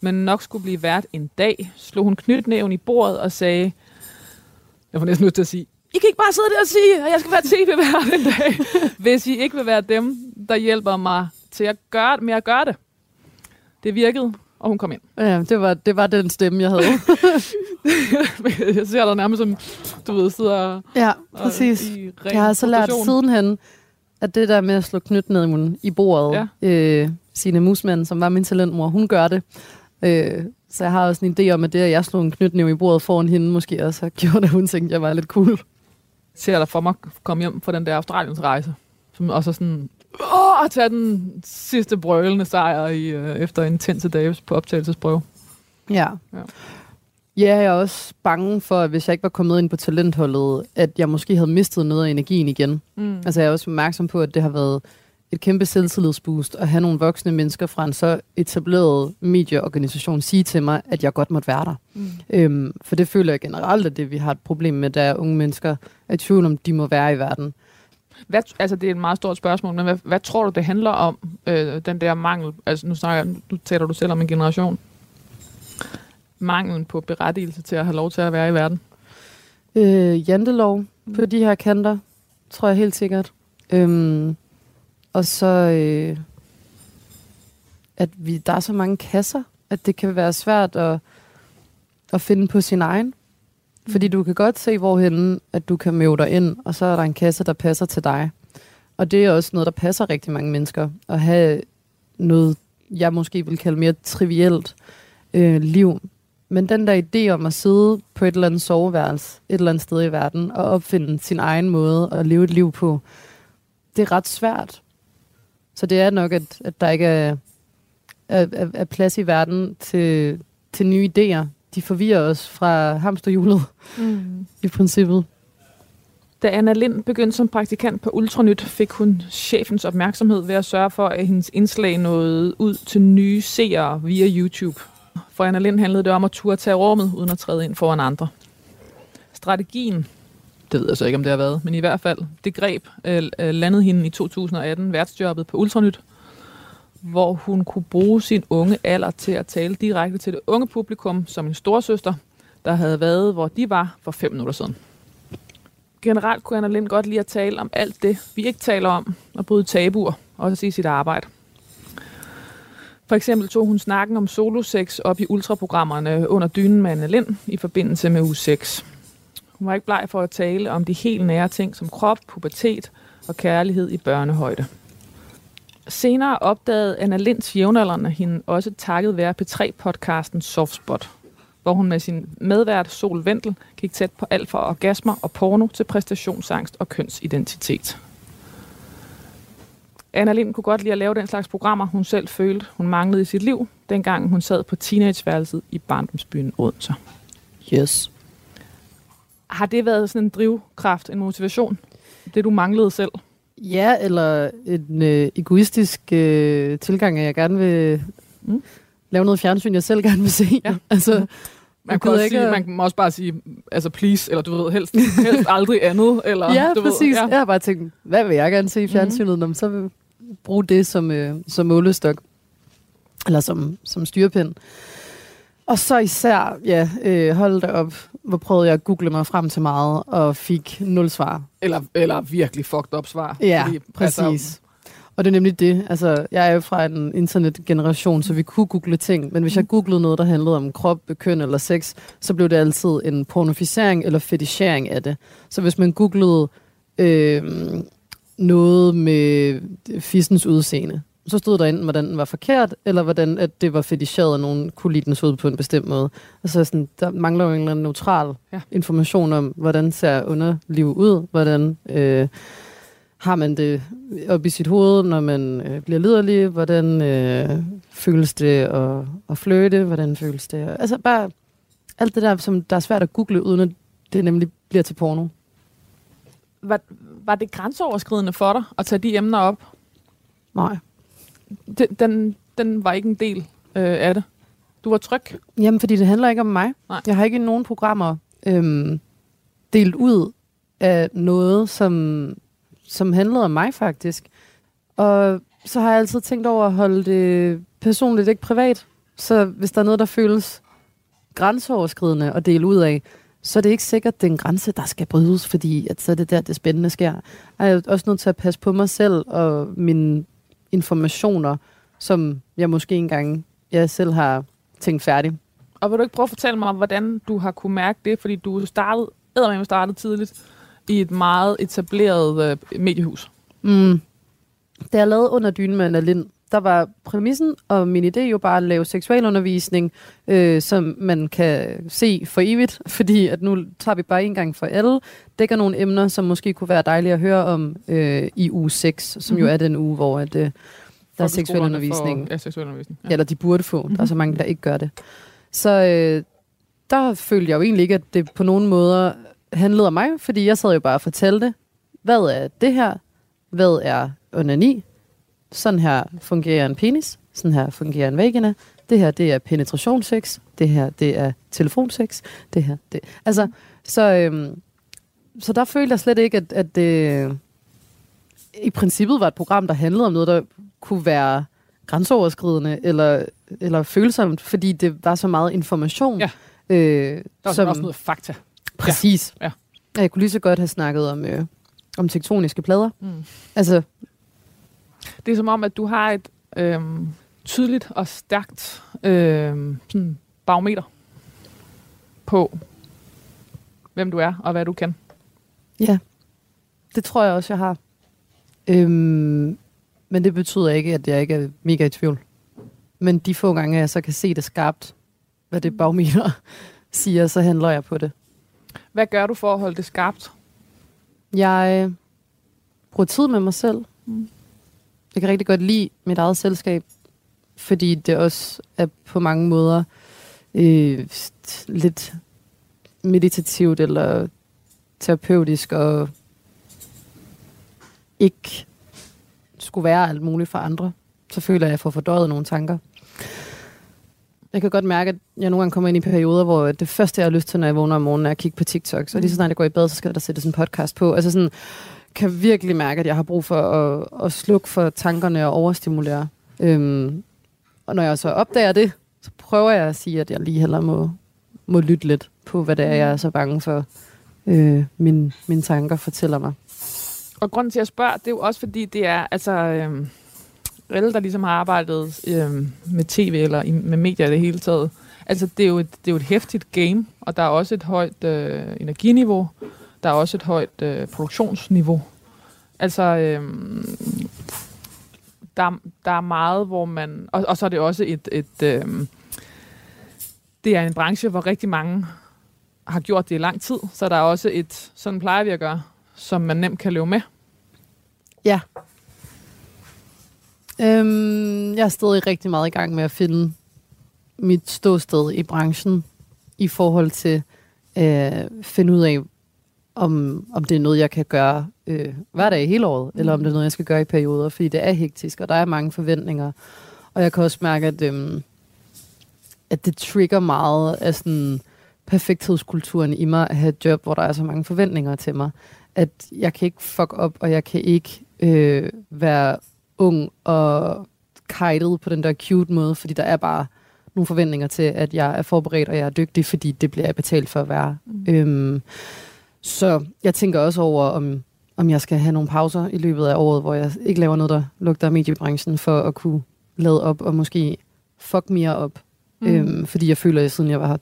S4: men nok skulle blive vært en dag, slog hun knytnæven i bordet og sagde, jeg får næsten lyst til at sige, I kan ikke bare sidde der og sige, at jeg skal være tv-vært en dag, hvis I ikke vil være dem, der hjælper mig til at gøre, med at gøre det. Det virkede, og hun kom ind.
S6: Ja, det var, det var den stemme, jeg havde.
S4: jeg ser dig nærmest som, du ved, sidder
S6: ja,
S4: og-
S6: præcis.
S4: i ren
S6: Jeg har så lært sidenhen, at det der med at slå knytnæven i bordet, ja. øh, Signe Musmann, som var min talentmor, hun gør det. Øh, så jeg har også en idé om, at det, at jeg slog en knytnæve i bordet foran hende, måske også har gjort, at hun tænkte, at jeg var lidt cool.
S4: Ser dig for mig komme hjem fra den der Australiens rejse. Som også er sådan, åh, at tage den sidste brølende sejr i, øh, efter intense dage på optagelsesprøve.
S6: Ja.
S4: Ja.
S6: ja. Ja, jeg er også bange for, at hvis jeg ikke var kommet ind på talentholdet, at jeg måske havde mistet noget af energien igen.
S4: Mm.
S6: Altså jeg er også opmærksom på, at det har været et kæmpe selvtillidsboost at have nogle voksne mennesker fra en så etableret medieorganisation sige til mig, at jeg godt måtte være der.
S4: Mm.
S6: Øhm, for det føler jeg generelt, at det vi har et problem med, der er unge mennesker er i tvivl om, de må være i verden.
S4: Hvad, altså, det er et meget stort spørgsmål, men hvad, hvad tror du, det handler om, øh, den der mangel? Altså, nu, snakker, nu taler du selv om en generation. Manglen på berettigelse til at have lov til at være i verden.
S6: Øh, jantelov på de her kanter, tror jeg helt sikkert. Øhm, og så, øh, at vi, der er så mange kasser, at det kan være svært at, at finde på sin egen. Fordi du kan godt se, hvorhen at du kan møde dig ind, og så er der en kasse, der passer til dig. Og det er også noget, der passer rigtig mange mennesker. At have noget, jeg måske vil kalde mere trivielt øh, liv. Men den der idé om at sidde på et eller andet soveværelse et eller andet sted i verden og opfinde sin egen måde at leve et liv på, det er ret svært. Så det er nok, at, at der ikke er, er, er, er plads i verden til, til nye idéer. De forvirrer os fra hamsterhjulet
S4: Mm.
S6: i princippet.
S4: Da Anna Lind begyndte som praktikant på Ultranyt, fik hun chefens opmærksomhed ved at sørge for, at hendes indslag nåede ud til nye seere via YouTube. For Anna Lind handlede det om at turde tage rummet, uden at træde ind foran andre. Strategien, det ved jeg så ikke, om det har været, men i hvert fald, det greb øh, øh landede hende i 2018 værtsjobbet på Ultranyt, hvor hun kunne bruge sin unge alder til at tale direkte til det unge publikum som en storsøster, der havde været, hvor de var for fem minutter siden generelt kunne Anna Lind godt lide at tale om alt det, vi ikke taler om, og bryde tabuer, også i sit arbejde. For eksempel tog hun snakken om solosex op i ultraprogrammerne under dynen med Anna Lind i forbindelse med u 6. Hun var ikke bleg for at tale om de helt nære ting som krop, pubertet og kærlighed i børnehøjde. Senere opdagede Anna Linds jævnaldrende hende også takket være P3-podcasten Softspot, hvor hun med sin medvært Sol Vendel gik tæt på alt fra orgasmer og porno til præstationsangst og kønsidentitet. Anna Lind kunne godt lide at lave den slags programmer, hun selv følte, hun manglede i sit liv, dengang hun sad på teenageværelset i barndomsbyen Odense.
S6: Yes.
S4: Har det været sådan en drivkraft, en motivation? Det du manglede selv?
S6: Ja, eller en øh, egoistisk øh, tilgang, at jeg gerne vil
S4: Mm.
S6: lave noget fjernsyn, jeg selv gerne vil se.
S4: Ja.
S6: altså,
S4: Man
S6: Jeg
S4: kan, også
S6: ikke
S4: sige,
S6: at-
S4: man må også bare sige, altså please, eller du ved, helst, helst aldrig andet. Eller,
S6: ja,
S4: du
S6: præcis.
S4: Ved,
S6: ja. Jeg har bare tænkt, hvad vil jeg gerne se i fjernsynet, mm. så vil bruge det som, øh, som målestok. Eller som, som styrepind. Og så især, ja, øh, hold da op, hvor prøvede jeg at google mig frem til meget, og fik nul svar.
S4: Eller, eller virkelig fucked up svar.
S6: Ja,
S4: Fordi,
S6: præcis.
S4: Altså,
S6: Og det er nemlig det. Altså, jeg er jo fra en internetgeneration, så vi kunne google ting. Men hvis jeg googlede noget, der handlede om krop, køn eller sex, så blev det altid en pornoficering eller fetichering af det. Så hvis man googlede øh, noget med fissens udseende, så stod der enten, hvordan den var forkert, eller hvordan at det var feticheret, og nogen kunne lide dens ud på en bestemt måde. Altså sådan, der mangler jo en eller anden neutral
S4: Ja.
S6: information om, hvordan ser underliv ud, hvordan øh, har man det op i sit hoved, når man øh, bliver liderlig, hvordan øh, føles det at, at flirte, hvordan føles det, altså bare alt det der, som der er svært at google, uden at det nemlig bliver til porno.
S4: var, var det grænseoverskridende for dig at tage de emner op?
S6: Nej.
S4: Den, den, den var ikke en del øh, af det. Du var tryg.
S6: Jamen, fordi det handler ikke om mig.
S4: Nej.
S6: Jeg har ikke nogen programmer øhm, delt ud af noget, som, som handlede om mig faktisk. Og så har jeg altid tænkt over at holde det personligt, ikke privat. Så hvis der er noget, der føles grænseoverskridende at dele ud af, så er det ikke sikkert, det er en grænse, der skal brydes, fordi at så er det der, det spændende sker. Jeg er også nødt til at passe på mig selv og mine informationer, som jeg måske engang jeg selv har tænkt færdig.
S4: Og vil du ikke prøve at fortælle mig, hvordan du har kunne mærke det? Fordi du startede, eddermame startede tidligt i et meget etableret øh, mediehus.
S6: Mm. Da jeg lavede under dynen med Anna Lind, der var præmissen og min idé jo bare at lave seksualundervisning, øh, som man kan se for evigt, fordi at nu tager vi bare en gang for alle, dækker nogle emner, som måske kunne være dejlige at høre om øh, i uge 6, som mm-hmm. jo
S4: Mhm.
S6: er den uge, hvor at, øh, der er
S4: Folkeskolerne
S6: seksualundervisning.
S4: For, ja, seksualundervisning.
S6: Ja. Eller de burde få. Mm-hmm. Der er så
S4: Mhm.
S6: mange, der ikke gør det. Så øh, der følte jeg jo egentlig ikke, at det på nogen måder handlede om mig, fordi jeg sad jo bare og fortalte, hvad er det her? Hvad er onani? Sådan her fungerer en penis. Sådan her fungerer en vagina. Det her, det er penetrationssex. Det her, det er telefonsex. Det her, det... Altså, så, øhm, så der følte jeg slet ikke, at, at, det, i princippet var et program, der handlede om noget, der kunne være grænseoverskridende eller, eller følsomt, fordi det var så meget information.
S4: Ja.
S6: Øh,
S4: Der var som, også noget fakta.
S6: Præcis.
S4: Ja.
S6: Ja. Jeg kunne lige så godt have snakket om, øh, om tektoniske plader.
S4: Mm.
S6: Altså,
S4: Det er som om, at du har et øhm, tydeligt og stærkt øhm, sådan barometer på, hvem du er og hvad du kan.
S6: ja, det tror jeg også, jeg har. Øhm, men det betyder ikke, at jeg ikke er mega i tvivl. Men de få gange, jeg så kan se det skarpt, hvad det barometer siger, så handler jeg på det.
S4: Hvad gør du for at holde det skarpt?
S6: Jeg øh, bruger tid med mig selv.
S4: Mm.
S6: Jeg kan rigtig godt lide mit eget selskab, fordi det også er på mange måder øh, lidt meditativt eller terapeutisk og ikke skulle være alt muligt for andre. Så føler jeg, at jeg får fordøjet nogle tanker. Jeg kan godt mærke, at jeg nogle gange kommer ind i perioder, hvor det første, jeg har lyst til, når jeg vågner om morgenen, er at kigge på TikTok. Så lige så snart jeg går i bad, så skal der sættes en podcast på. Altså sådan, kan virkelig mærke, at jeg har brug for at, at slukke for tankerne og overstimulere. Øhm, og når jeg så opdager det, så prøver jeg at sige, at jeg lige heller må, må lytte lidt på, hvad det er, jeg er så bange for, øh, mine, mine tanker fortæller mig.
S4: Og grunden til, at jeg spørger, det er jo også fordi, det er, altså, øhm, alle, der ligesom har arbejdet øh, med tv eller i, med medier i det hele taget, altså, det er, jo et, det er jo et hæftigt game, og der er også et højt øh, energiniveau, der er også et højt øh, produktionsniveau. Altså, øh, der, der er meget, hvor man... Og, og så er det også et... et øh, det er en branche, hvor rigtig mange har gjort det i lang tid, så der er også et... Sådan plejer vi at gøre, som man nemt kan leve med.
S6: Ja. Øhm, jeg er stadig rigtig meget i gang med at finde mit ståsted i branchen i forhold til øh, finde ud af, om, om det er noget, jeg kan gøre øh, hver dag hele året, mm. eller om det er noget, jeg skal gøre i perioder, fordi det er hektisk, og der er mange forventninger. Og jeg kan også mærke, at, øh, at det trigger meget af sådan perfekthedskulturen i mig at have et job, hvor der er så mange forventninger til mig, at jeg kan ikke fuck op, og jeg kan ikke øh, være ung og kajtet på den der cute måde, fordi der er bare nogle forventninger til, at jeg er forberedt, og jeg er dygtig, fordi det bliver jeg betalt for at være. Mm. Øhm, så jeg tænker også over, om, om jeg skal have nogle pauser i løbet af året, hvor jeg ikke laver noget, der lugter af mediebranchen, for at kunne lade op og måske fuck mere op. Mm. Øhm, fordi jeg føler, at siden jeg var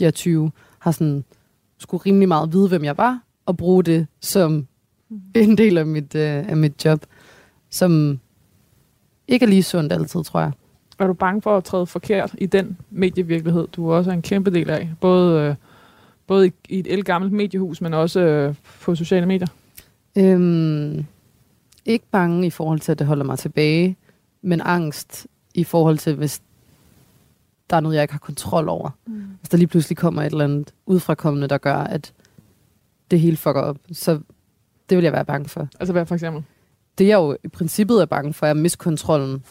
S6: jeg er 20, har sådan skulle rimelig meget vide, hvem jeg var, og bruge det som en del af mit, øh, af mit job, som ikke er lige sundt altid, tror jeg.
S4: Er du bange for at træde forkert i den medievirkelighed, du også er en kæmpe del af? Både, øh, både i, i et elgammelt mediehus, men også øh, på sociale medier?
S6: Øhm, ikke bange i forhold til, at det holder mig tilbage, men angst i forhold til, hvis der er noget, jeg ikke har kontrol over. Mm. Hvis der lige pludselig kommer et eller andet udfrakommende, der gør, at det hele fucker op, så det vil jeg være bange for.
S4: Altså hvad for eksempel?
S6: Det jeg jo i princippet er bange for, er miskontrollen.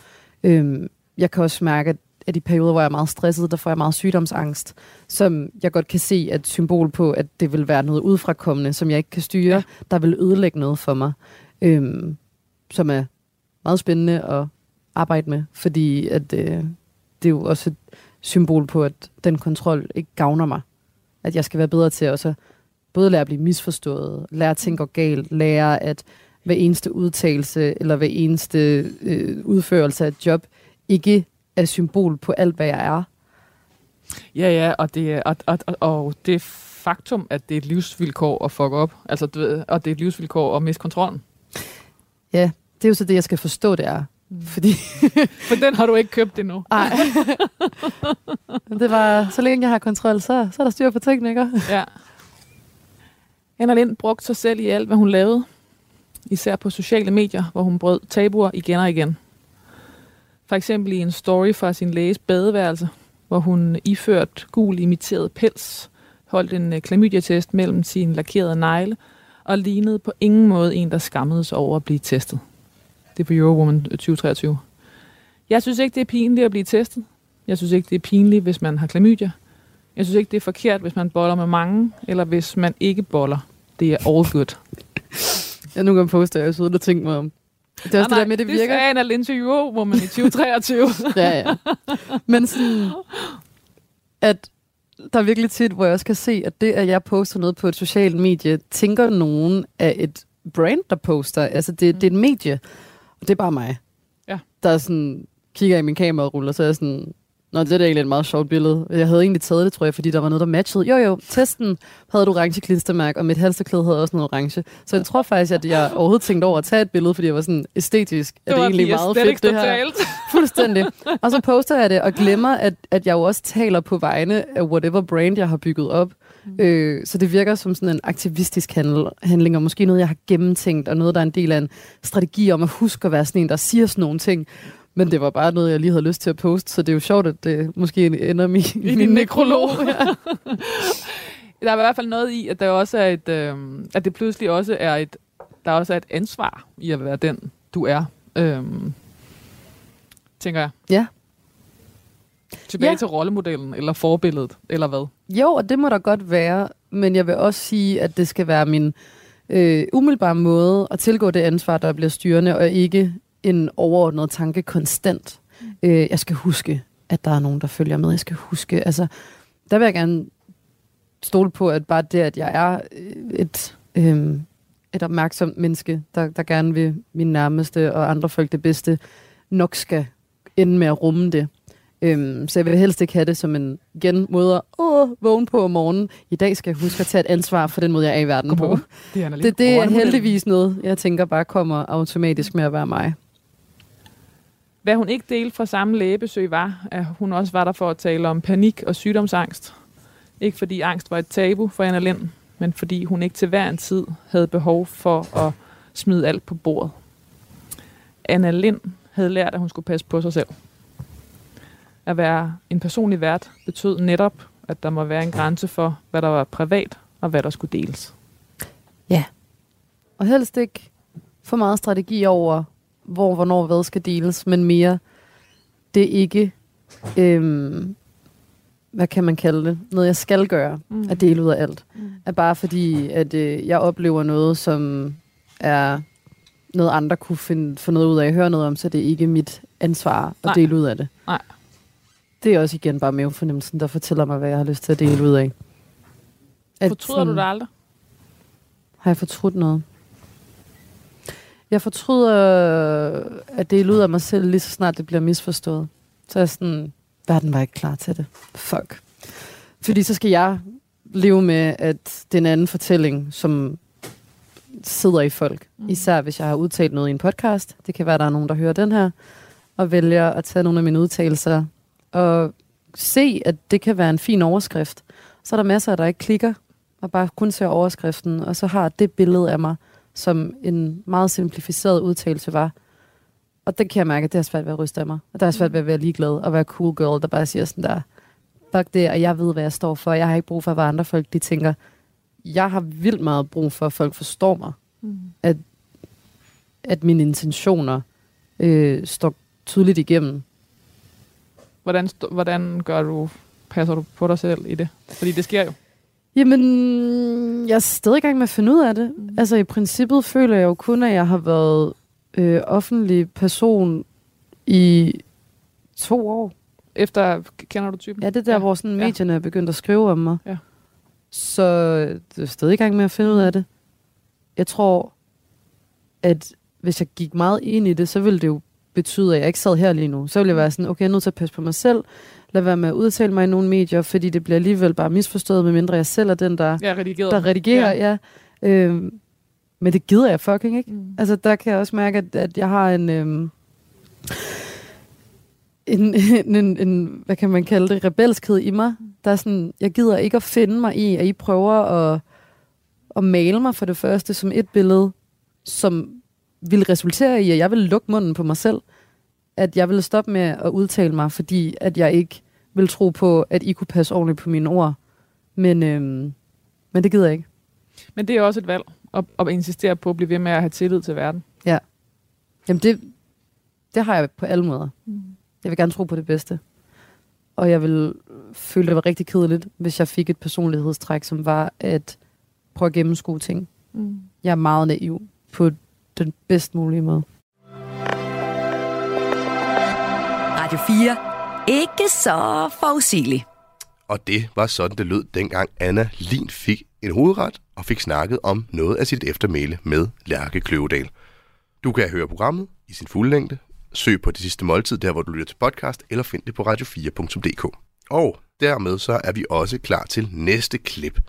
S6: Øhm, jeg kan også mærke, at at i perioder, hvor jeg er meget stresset, der får jeg meget sygdomsangst, som jeg godt kan se et symbol på, at det vil være noget udfrakommende, som jeg ikke kan styre, ja. der vil ødelægge noget for mig, øhm, som er meget spændende at arbejde med, fordi at, øh, det er jo også et symbol på, at den kontrol ikke gavner mig. At jeg skal være bedre til også både lære at blive misforstået, lære at tænke galt, lære at hver eneste udtalelse eller hver eneste øh, udførelse af et job ikke er symbol på alt, hvad jeg er.
S4: Ja, ja, og det, og, og, og, og det faktum, at det er et livsvilkår at fuck op, altså, du ved, og det er et livsvilkår at miste kontrollen.
S6: Ja, det er jo så det, jeg skal forstå, det er. Mm. Fordi...
S4: For den har du ikke købt endnu.
S6: Nej. det var, så længe jeg har kontrol, så, så er der styr på tingene, ikke?
S4: Ja. Anna Lind brugte sig selv i alt, hvad hun lavede. Især på sociale medier, hvor hun brød tabuer igen og igen. For eksempel i en story fra sin læges badeværelse, hvor hun iført gul imiteret pels, holdt en øh, klamydia-test mellem sin lakerede negle, og lignede på ingen måde en, der skammede sig over at blive testet. Det er på Eurowoman øh, 2023. Jeg synes ikke, det er pinligt at blive testet. Jeg synes ikke, det er pinligt, hvis man har klamydia. Jeg synes ikke, det er forkert, hvis man boller med mange, eller hvis man ikke boller. Det er all good.
S6: Jeg nu kan poster, at jeg sidder og tænker mig om, det er også det der med, det
S4: Det
S6: virker.
S4: sagde Anna Lindsay jo, hvor man i 2023.
S6: Ja, ja. Men sådan, at der er virkelig tit, hvor jeg også kan se, at det, at jeg poster noget på et socialt medie, tænker nogen af et brand, der poster. Altså, det, det er et medie, og det er bare mig.
S4: Ja.
S6: Der er sådan, kigger i min kamerarulle, og så er jeg sådan, Nå, det er da egentlig et meget sjovt billede. Jeg havde egentlig taget det, tror jeg, fordi der var noget, der matchede. Jo, jo, testen havde et orange klistermærke, og mit halsterklæde havde også noget orange. Så jeg tror faktisk, at jeg overhovedet tænkte over at tage et billede, fordi jeg var sådan æstetisk. Er det,
S4: var
S6: egentlig meget fedt, det her? Fuldstændig. Og så poster jeg det og glemmer, at, at jeg jo også taler på vegne af whatever brand, jeg har bygget op. Mm. Øh, så det virker som sådan en aktivistisk handel, handling, og måske noget, jeg har gennemtænkt, og noget, der er en del af en strategi om at huske at være sådan en, der siger sådan nogle ting. Men det var bare noget, jeg lige havde lyst til at poste, så det er jo sjovt, at det måske ender i, i min
S4: nekrolog.
S6: nekrolog. Ja.
S4: Der er i hvert fald noget i, at der også er et, øh, at det pludselig også er et, der også er et ansvar i at være den, du er. Øh, tænker jeg.
S6: Ja.
S4: Tilbage
S6: Ja.
S4: til rollemodellen, eller forbilledet, eller hvad?
S6: Jo, og det må der godt være, men jeg vil også sige, at det skal være min øh, umiddelbare måde at tilgå det ansvar, der bliver styrende, og ikke en overordnet tanke konstant. Øh, jeg skal huske, at der er nogen, der følger med. Jeg skal huske, altså, der vil jeg gerne stole på, at bare det, at jeg er øh, et, øh, et opmærksomt menneske, der, der gerne vil min nærmeste og andre folk det bedste, nok skal ende med at rumme det. Øhm, så jeg vil helst ikke have det som en igen måde at åh, vågne på om morgenen. I dag skal jeg huske at tage et ansvar for den måde, jeg er i verden på.
S4: Godmorgen. Det er.
S6: Det, det er heldigvis noget, jeg tænker bare kommer automatisk med at være mig.
S4: Hvad hun ikke delte fra samme lægebesøg var, at hun også var der for at tale om panik og sygdomsangst. Ikke fordi angst var et tabu for Anna Lind, men fordi hun ikke til hver en tid havde behov for at smide alt på bordet. Anna Lind havde lært, at hun skulle passe på sig selv. At være en personlig vært betød netop, at der må være en grænse for, hvad der var privat og hvad der skulle deles.
S6: Ja, Og helst ikke for meget strategi over, hvor, hvornår, hvad skal deles, men mere, det er ikke, øhm, hvad kan man kalde det, noget jeg skal gøre,
S4: Mm.
S6: at dele ud af alt.
S4: Mm.
S6: Er bare fordi, at øh, jeg oplever noget, som er noget andre kunne finde, få noget ud af at høre noget om, så det er ikke mit ansvar at
S4: Nej.
S6: dele ud af det.
S4: Nej.
S6: Det er også igen bare mavefornemmelsen, der fortæller mig, hvad jeg har lyst til at dele ud af. At
S4: Fortryder du det aldrig?
S6: Har jeg fortrudt noget? Jeg fortryder at ud af mig selv, lige så snart det bliver misforstået. Så er jeg sådan, verden var ikke klar til det. Fuck. Fordi så skal jeg leve med, at det er en anden fortælling, som sidder i folk.
S4: Mm.
S6: Især hvis jeg har udtalt noget i en podcast. Det kan være, der er nogen, der hører den her, og vælger at tage nogle af mine udtalelser og se, at det kan være en fin overskrift. Så er der masser, der ikke klikker, og bare kun ser overskriften, og så har det billede af mig, som en meget simplificeret udtalelse var. Og det kan jeg mærke, at det er svært ved at ryste af mig. Og der er svært ved at være ligeglad og være cool girl, der bare siger sådan der, fuck det, og jeg ved, hvad jeg står for. Jeg har ikke brug for, hvad andre folk de tænker. Jeg har vildt meget brug for, at folk forstår mig.
S4: Mm.
S6: At mine intentioner øh, står tydeligt igennem.
S4: Hvordan, hvordan gør du, passer du på dig selv i det? Fordi det sker jo.
S6: Jamen, jeg er stadig i gang med at finde ud af det. Mm. Altså i princippet føler jeg jo kun, at jeg har været øh, offentlig person i to år.
S4: Efter, kender du typen?
S6: Ja, det er der,
S4: Ja.
S6: ja. hvor sådan
S4: Ja.
S6: medierne er begyndt at skrive om mig.
S4: Ja.
S6: Så øh, jeg er stadig i gang med at finde ud af det. Jeg tror, at hvis jeg gik meget ind i det, så ville det jo betyde, at jeg ikke sad her lige nu. Så ville jeg være sådan, okay, jeg er nødt til at passe på mig selv. Lad være med at udtale mig i nogle medier, fordi det bliver alligevel bare misforstået, medmindre jeg selv er den, der
S4: Ja, redigeret.
S6: der redigerer, ja. ja. Øhm, men det gider jeg fucking ikke.
S4: Mm.
S6: Altså, der kan jeg også mærke, at, at jeg har en, øhm, en, en, en, en, hvad kan man kalde det, rebelskhed i mig. Der er sådan, jeg gider ikke at finde mig i, at I prøver at, at male mig for det første som et billede, som vil resultere i, at jeg vil lukke munden på mig selv. At jeg vil stoppe med at udtale mig, fordi at jeg ikke vil tro på, at I kunne passe ordentligt på mine ord. Men, øhm, men det gider jeg ikke.
S4: Men det er også et valg at, at insistere på at blive ved med at have tillid til verden. Ja.
S6: Jamen det, det har jeg på alle måder.
S4: Mm.
S6: Jeg vil gerne tro på det bedste. Og jeg vil føle, det var rigtig kedeligt, hvis jeg fik et personlighedstræk, som var at prøve at gennemskue ting.
S4: Mm.
S6: Jeg er meget naiv på den bedst mulige måde.
S2: Radio 4 ikke så forudsigelig.
S1: Og det var sådan, det lød, dengang Anna Lin fik en hovedret og fik snakket om noget af sit eftermæle med Lærke Kløvedal. Du kan høre programmet i sin fulde længde. Søg på det sidste måltid, der hvor du lytter til podcast, eller find det på radio4.dk. Og dermed så er vi også klar til næste klip.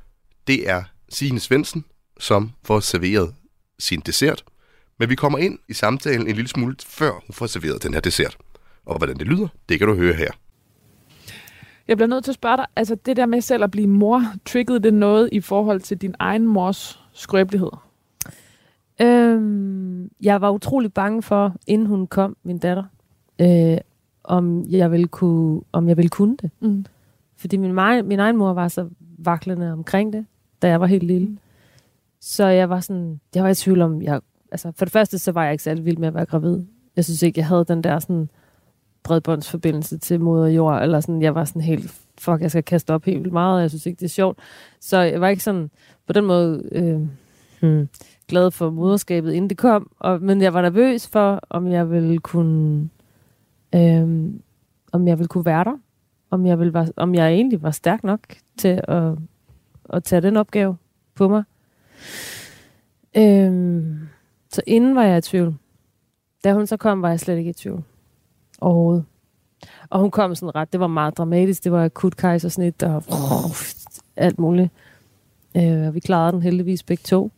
S1: Det er Signe Svendsen, som får serveret sin dessert. Men vi kommer ind i samtalen en lille smule før hun får serveret den her dessert. Og hvordan det lyder, det kan du høre her.
S4: Jeg bliver nødt til at spørge dig, altså det der med selv at blive mor, triggede det noget i forhold til din egen mors skrøbelighed?
S5: Øhm, jeg var utrolig bange for, inden hun kom, min datter, øh, om jeg ville kunne, om jeg ville kunne det.
S4: Mm.
S5: Fordi min, min, egen mor var så vaklende omkring det, da jeg var helt lille. Så jeg var sådan, jeg var i tvivl om, jeg, altså for det første, så var jeg ikke særlig vild med at være gravid. Jeg synes ikke, jeg havde den der sådan bredbåndsforbindelse til moder jord, eller sådan, jeg var sådan helt, fuck, jeg skal kaste op helt vildt meget, og jeg synes ikke, det er sjovt. Så jeg var ikke sådan, på den måde, øh, hmm, glad for moderskabet, inden det kom, og, men jeg var nervøs for, om jeg ville kunne, øh, om jeg ville kunne være der, om jeg, ville, om jeg egentlig var stærk nok til at, at tage den opgave på mig. Øh, så inden var jeg i tvivl. Da hun så kom, var jeg slet ikke i tvivl. Overhovedet. Og hun kom sådan ret, det var meget dramatisk. Det var akut kejsersnit og uh, alt muligt. Øh, vi klarede den heldigvis begge to.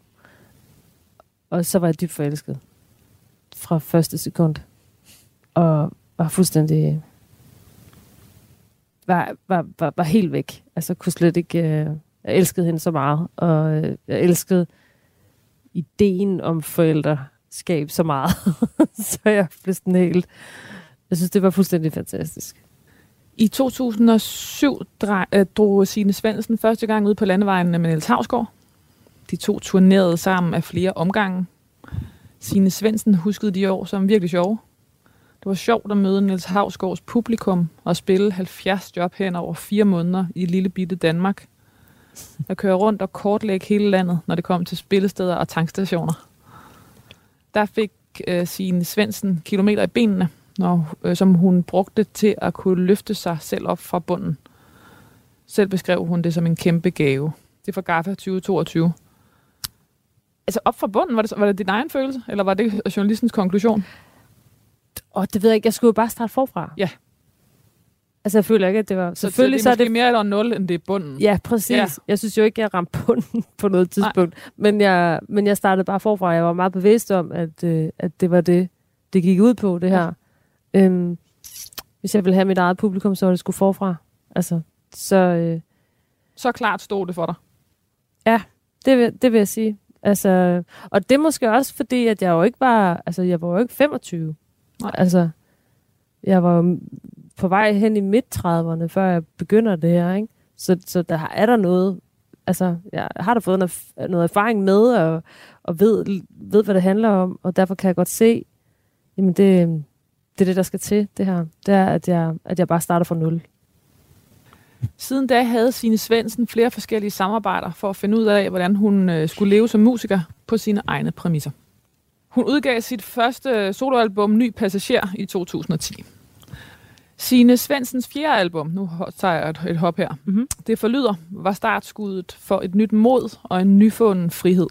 S5: Og så var jeg dybt forelsket. Fra første sekund. Og var fuldstændig... Var, var, var, var helt væk. Altså kunne slet ikke... Øh, jeg elskede hende så meget. Og øh, jeg elskede ideen om forældreskab så meget. så jeg blev sådan helt... Jeg synes, det var fuldstændig fantastisk.
S4: I 2007 øh, drog Signe Svendsen første gang ud på landevejen med Niels Havsgaard. De to turnerede sammen af flere omgange. Signe Svendsen huskede de år som virkelig sjove. Det var sjovt at møde Niels Havsgaards publikum og spille 70 job hen over fire måneder i lille bitte Danmark. At køre rundt og kortlægge hele landet, når det kom til spillesteder og tankstationer. Der fik øh, Signe Svendsen kilometer i benene, når, øh, som hun brugte til at kunne løfte sig selv op fra bunden. Selv beskrev hun det som en kæmpe gave. Det er fra GAFA 2022. Altså op fra bunden, var det, var det din egen følelse, eller var det journalistens konklusion?
S5: Og det ved jeg ikke, jeg skulle jo bare starte forfra.
S4: Ja.
S5: Altså, jeg føler ikke, at det var...
S4: Så selvfølgelig så er det, er det mere eller nul, end det er bunden.
S5: Ja, præcis. Ja. Jeg synes jo ikke, jeg ramte bunden på noget tidspunkt. Men jeg, men jeg startede bare forfra. Jeg var meget bevidst om, at, øh, at det var det, det gik ud på, det her. Ja. Øhm, hvis jeg ville have mit eget publikum, så var det skulle forfra. Altså, så... Øh,
S4: så klart stod det for dig.
S5: Ja, det vil, det vil jeg sige. Altså, og det er måske også fordi, at jeg jo ikke var... Altså, jeg var jo ikke 25. Nej. Altså, jeg var jo på vej hen i midt-30'erne, før jeg begynder det her, ikke? Så, så der er der noget, altså, jeg har da fået noget, noget erfaring med, og, og ved, ved, hvad det handler om, og derfor kan jeg godt se, jamen det, det er det, der skal til, det her. Det er, at jeg, at jeg bare starter fra nul.
S4: Siden da havde Signe Svendsen flere forskellige samarbejder for at finde ud af, hvordan hun øh, skulle leve som musiker på sine egne præmisser. Hun udgav sit første soloalbum Ny Passager i 2010. Sine Svensens fjerde album, nu tager jeg et, et hop her, mm-hmm. det forlyder, var startskuddet for et nyt mod og en nyfunden frihed.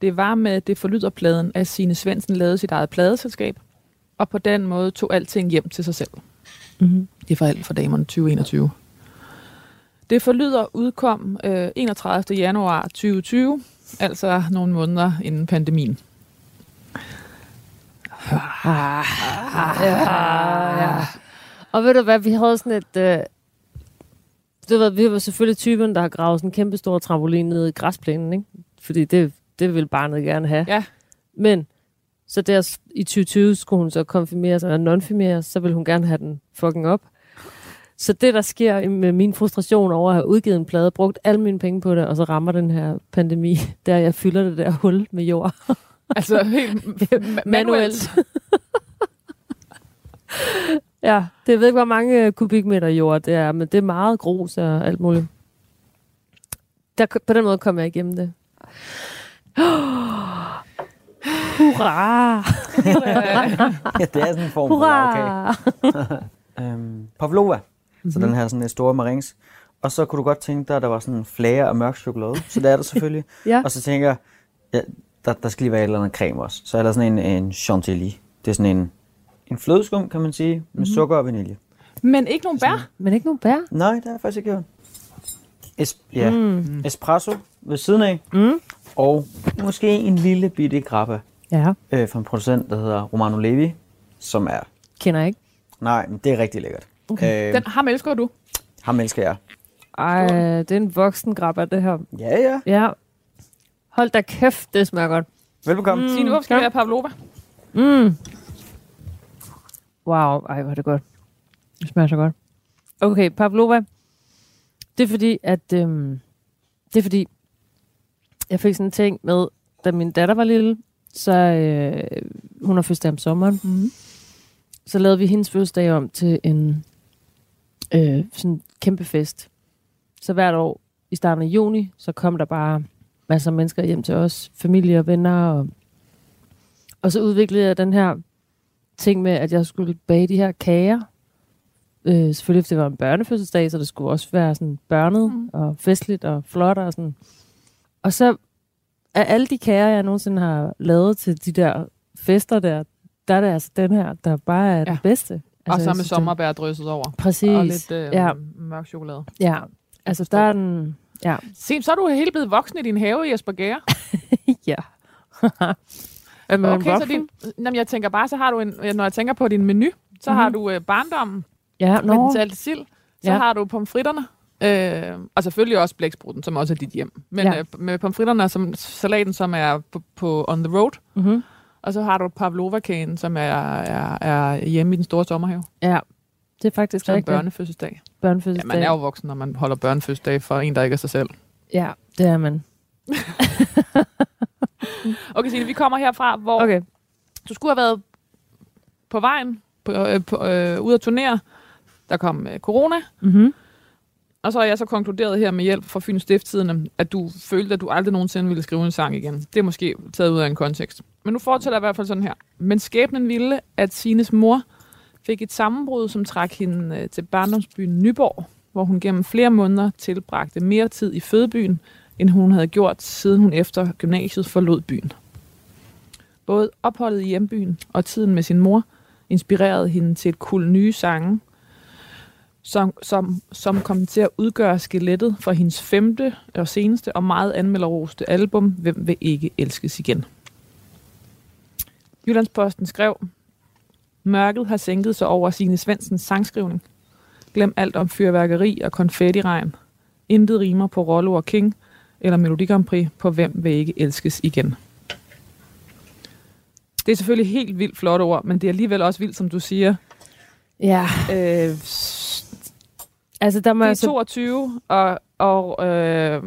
S4: Det var med det forlyderpladen, at Sine Svendsen lavede sit eget pladeselskab, og på den måde tog alting hjem til sig selv. Mm-hmm. Det er for alt for damerne 2021. Det forlyder udkom øh, 31. januar 2020, altså nogle måneder inden pandemien.
S5: Ah, ah, ja. Og ved du hvad, vi havde sådan et... Øh, det var, vi var selvfølgelig typen, der har gravet sådan en kæmpe stor trampolin ned i græsplænen, ikke? Fordi det, det vil barnet gerne have.
S4: Ja.
S5: Men så der i 2020 skulle hun så konfirmeres eller nonfirmeres, så vil hun gerne have den fucking op. Så det, der sker med min frustration over at have udgivet en plade, brugt alle mine penge på det, og så rammer den her pandemi, der jeg fylder det der hul med jord.
S4: altså helt manuelt.
S5: ja, det ved ikke, hvor mange kubikmeter jord det er, men det er meget grus og alt muligt. Der, på den måde kom jeg igennem det. Hurra!
S3: ja, det er sådan en form for lavkage.
S5: Hurra!
S3: Øhm, Pavlova, mm-hmm. så den her sådan en store marings. Og så kunne du godt tænke dig, at der var sådan en flager af mørk chokolade. Så det er der selvfølgelig.
S5: Ja.
S3: Og så tænker jeg, ja, der, der skal lige være et eller andet creme også. Så er der sådan en, en chantilly. Det er sådan en, en flødeskum, kan man sige, med mm-hmm. sukker og vanilje.
S4: Men ikke nogen bær.
S5: Men ikke nogen bær.
S3: Nej, det har jeg faktisk ikke gjort. Es- ja. mm. Espresso ved siden af.
S5: Mm.
S3: Og måske en lille bitte grappa
S5: Ja,
S3: øh, fra en producent, der hedder Romano Levi, som er...
S5: kender jeg ikke.
S3: Nej, men det er rigtig lækkert. Okay. Øh,
S4: Den, ham elsker du.
S3: ham elsker jeg.
S5: Ej, det er en voksen grabber, det her.
S3: Ja, ja.
S5: Ja. Hold da kæft, det smager godt.
S3: Velbekomme.
S4: Mm. Signe, hvorfor skal vi have Pavlova?
S5: Mm. Wow, ej, hvor er det godt. Det smager så godt. Okay, Pavlova. Det er fordi, at... Øhm, det er fordi, jeg fik sådan en ting med, da min datter var lille, så øh, hun har fødselsdag om sommeren.
S4: Mm.
S5: Så lavede vi hendes fødselsdag om til en øh, sådan kæmpe fest. Så hvert år i starten af juni, så kom der bare masser af mennesker hjem til os, familie og venner. Og, og så udviklede jeg den her ting med, at jeg skulle bage de her kager. Øh, selvfølgelig, fordi det var en børnefødselsdag, så det skulle også være sådan børnet
S4: Mm.
S5: og festligt og flot og sådan. Og så af alle de kager, jeg nogensinde har lavet til de der fester der, der er det altså den her, der bare er ja. den
S4: Ja.
S5: bedste.
S4: Og
S5: Altså,
S4: så
S5: jeg
S4: med
S5: den-
S4: sommerbær drysset over.
S5: Præcis.
S4: Og lidt øh,
S5: ja,
S4: mørk chokolade.
S5: ja. Altså, der er den... Ja.
S4: Se, så er du helt blevet voksen i din have, Jesper Gære.
S5: ja.
S4: Okay, så din, jamen, jeg tænker bare, så har du en, når jeg tænker på din menu, så
S5: Mhm.
S4: har du øh, barndommen
S5: Ja,
S4: med den sild, så
S5: Ja.
S4: har du pomfritterne, øh, og selvfølgelig også blæksprutten, som også er dit hjem. Men
S5: Ja.
S4: ja. øh, med pomfritterne som salaten, som er på, på on the road,
S5: Mm-hmm.
S4: og så har du pavlova-kagen, som er, er, er hjemme i den store sommerhave,
S5: Ja, det er faktisk
S4: som
S5: rigtigt.
S4: børnefødselsdag. Ja,
S5: Børnefødselsdag.
S4: man er jo voksen, når man holder børnefødselsdag for en, der ikke er sig selv.
S5: Ja, det er man.
S4: Okay, Signe, vi kommer herfra, hvor
S5: Okay.
S4: du skulle have været på vejen, på, øh, på, øh, ude at turnere. Der kom øh, corona,
S5: Mm-hmm
S4: og så har jeg så konkluderet her med hjælp fra Fyns Stifttidene, at du følte, at du aldrig nogensinde ville skrive en sang igen. Det er måske taget ud af en kontekst. Men nu fortæller jeg i hvert fald sådan her. Men skæbnen ville, at Sines mor fik et sammenbrud, som trak hende øh, til barndomsbyen Nyborg, hvor hun gennem flere måneder tilbragte mere tid i fødebyen, end hun havde gjort, siden hun efter gymnasiet forlod byen. Både opholdet i hjembyen og tiden med sin mor inspirerede hende til et kul nye sange, som, som, som kom til at udgøre skelettet for hendes femte og seneste og meget anmelderoste album, Hvem vil ikke elskes igen. Jyllandsposten skrev, Mørket har sænket sig over sine Svendsens sangskrivning. Glem alt om fyrværkeri og konfettiregn. Intet rimer på Rollo og King eller Melodi Grand Prix på Hvem vil ikke elskes igen. Det er selvfølgelig helt vildt flotte ord, men det er alligevel også vildt, som du siger.
S5: Ja,
S4: Øh,
S5: altså der må
S4: det er
S5: så...
S4: 22, og, og øh,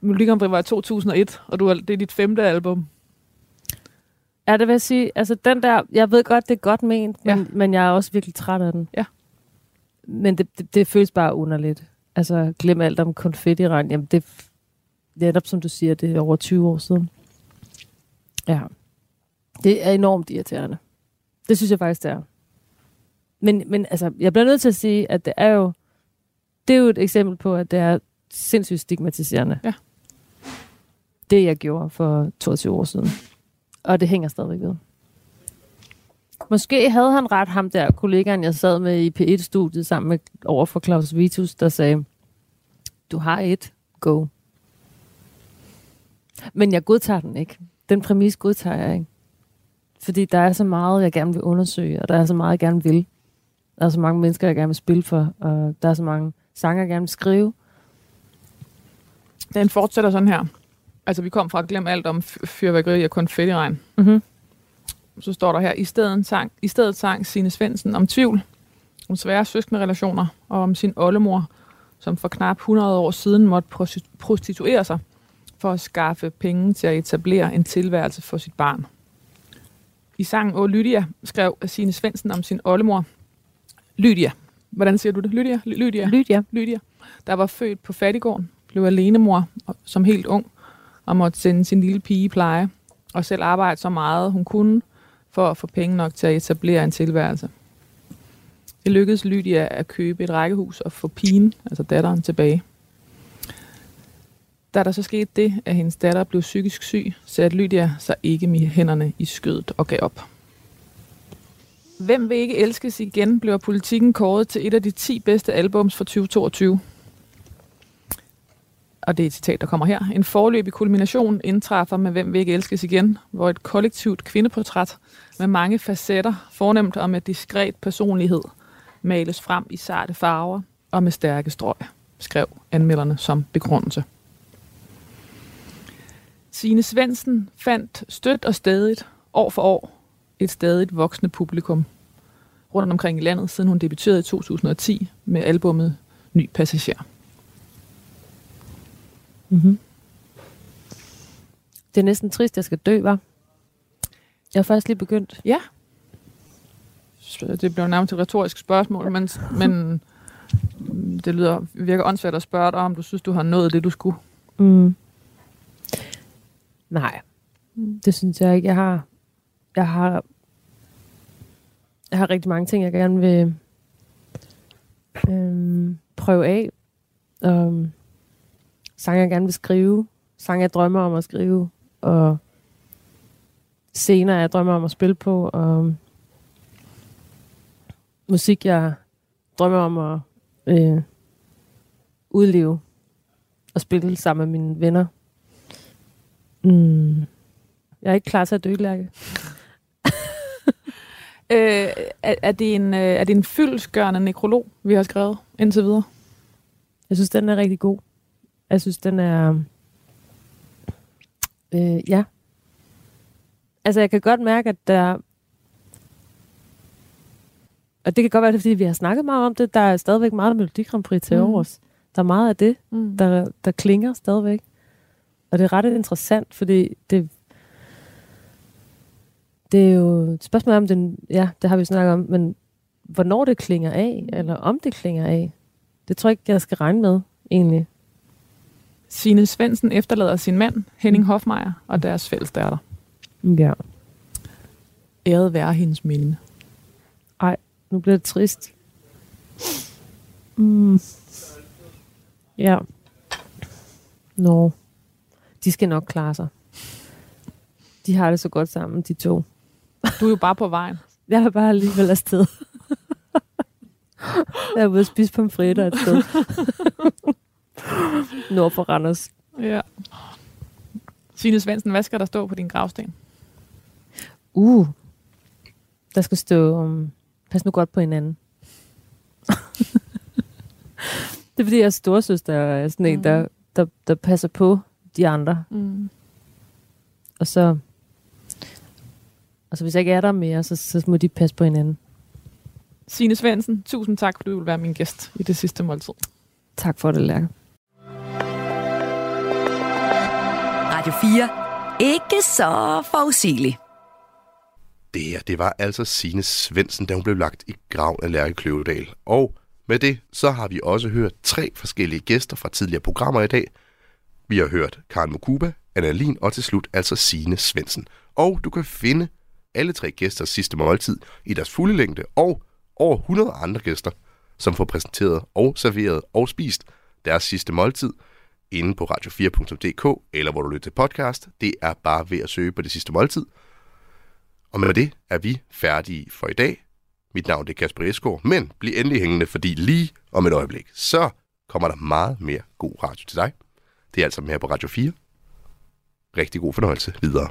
S4: Melodi Grand Prix var i 2001, og du er, det er dit femte album.
S5: Ja, det vil jeg sige, altså den der, jeg ved godt, det er godt ment, men,
S4: Ja.
S5: men jeg er også virkelig træt af den.
S4: Ja.
S5: Men det, det, det føles bare underligt. Altså, glem alt om konfetti Jamen, det er netop, som du siger, det er over 20 år siden. Ja. Det er enormt irriterende. Det synes jeg faktisk, det er. Men, men altså, jeg bliver nødt til at sige, at det er jo, det er jo et eksempel på, at det er sindssygt stigmatiserende.
S4: Ja.
S5: Det, jeg gjorde for 22 år siden. Og det hænger stadigvæk ved. Måske havde han ret, ham der kollegaen, jeg sad med i P1-studiet sammen med over for Claus Vitus, der sagde, du har et, go. Men jeg godtager den ikke. Den præmis godtager jeg ikke. Fordi der er så meget, jeg gerne vil undersøge, og der er så meget, jeg gerne vil. Der er så mange mennesker, jeg gerne vil spille for, og der er så mange sange, jeg gerne vil skrive.
S4: Den fortsætter sådan her. Altså, vi kom fra at glemme alt om fyrværkeri og konfettiregn.
S5: Mm-hmm.
S4: Så står der her, i stedet sang, i stedet sang Signe Svendsen om tvivl, om svære søskende relationer og om sin oldemor, som for knap 100 år siden måtte prosti- prostituere sig for at skaffe penge til at etablere en tilværelse for sit barn. I sangen Å Lydia skrev Signe Svendsen om sin oldemor, Lydia. Hvordan siger du det? Lydia? Ly- Lydia?
S5: Lydia.
S4: Lydia, der var født på fattigården, blev alenemor som helt ung, og måtte sende sin lille pige i pleje, og selv arbejde så meget hun kunne, for at få penge nok til at etablere en tilværelse. Det lykkedes Lydia at købe et rækkehus og få pigen, altså datteren, tilbage. Da der så skete det, at hendes datter blev psykisk syg, satte Lydia sig ikke med hænderne i skødet og gav op. Hvem vil ikke elskes igen, blev politikken kåret til et af de 10 bedste albums for 2022. Og det er et citat, der kommer her. En forløbig kulmination indtræffer med Hvem vil ikke elskes igen, hvor et kollektivt kvindeportræt med mange facetter, fornemt og med diskret personlighed, males frem i sarte farver og med stærke strøg, skrev anmelderne som begrundelse. Signe Svensen fandt stødt og stedigt år for år, et stadigt voksende publikum rundt omkring i landet, siden hun debuterede i 2010 med albummet Ny Passager.
S5: Mm-hmm. Det er næsten trist, at jeg skal dø, var. Jeg er først lige begyndt.
S4: Ja. Det bliver nærmest et retorisk spørgsmål, men, men det lyder, virker åndssvagt at spørge dig, om du synes, du har nået det, du skulle.
S5: Mm. Nej, det synes jeg ikke. Jeg har, jeg har, jeg har rigtig mange ting, jeg gerne vil øhm, prøve af. Og sange, jeg gerne vil skrive. Sange, jeg drømmer om at skrive. Og scener, jeg drømmer om at spille på. Og musik, jeg drømmer om at øh, udleve og spille sammen med mine venner. Mm. Jeg er ikke klar til at dø, Lærke.
S4: Øh, er, er, det en, øh, er det en fyldesgørende nekrolog, vi har skrevet indtil videre?
S5: Jeg synes, den er rigtig god. Jeg synes, den er... Øh, ja. Altså, jeg kan godt mærke, at der... Og det kan godt være, det er, fordi vi har snakket meget om det. Der er stadigvæk meget Melodi Grand Prix til
S4: Mm.
S5: overs. Der er meget af det,
S4: Mm.
S5: der, der klinger stadigvæk. Og det er ret interessant, fordi det, det er jo et spørgsmål om, den, ja, det har vi snakket om, men hvornår det klinger af, eller om det klinger af, det tror jeg ikke, jeg skal regne med, egentlig.
S4: Signe Svendsen efterlader sin mand, Henning Hofmeier, og deres fælles datter.
S5: Ja.
S4: Æret være hendes minde.
S5: Nu bliver det trist. Mm. Ja. Nå. De skal nok klare sig. De har det så godt sammen, de to.
S4: Du er jo bare på vejen.
S5: Jeg er bare alligevel afsted. Jeg er ude at spise pomfritter et sted. Nord for Randers.
S4: Ja. Signe Svendsen, hvad skal der stå på din gravsten?
S5: Uh. Der skal stå, um, pas nu godt på hinanden. det er fordi, jeg er storsøster og er sådan en, der, der, der passer på de andre.
S4: Mm.
S5: Og så, og så hvis jeg ikke er der mere, så, så må de passe på hinanden.
S4: Signe Svendsen, tusind tak, fordi du vil være min gæst i det sidste måltid.
S5: Tak for det, Lærke.
S2: Radio 4. Ikke så forudsigeligt.
S1: Det her, det var altså Signe Svendsen, da hun blev lagt i graven af Lærke Kløvedal. Og med det, så har vi også hørt tre forskellige gæster fra tidligere programmer i dag. Vi har hørt Karen Mukuba, Anna Lin og til slut altså Signe Svendsen. Og du kan finde alle tre gæsters sidste måltid i deres fulde længde og over 100 andre gæster, som får præsenteret og serveret og spist deres sidste måltid inde på radio4.dk eller hvor du lytter til podcast. Det er bare ved at søge på det sidste måltid. Og med det er vi færdige for i dag. Mit navn er Kasper Esgaard, men bliv endelig hængende, fordi lige om et øjeblik, så kommer der meget mere god radio til dig. Det er altså her på Radio 4. Rigtig god fornøjelse videre.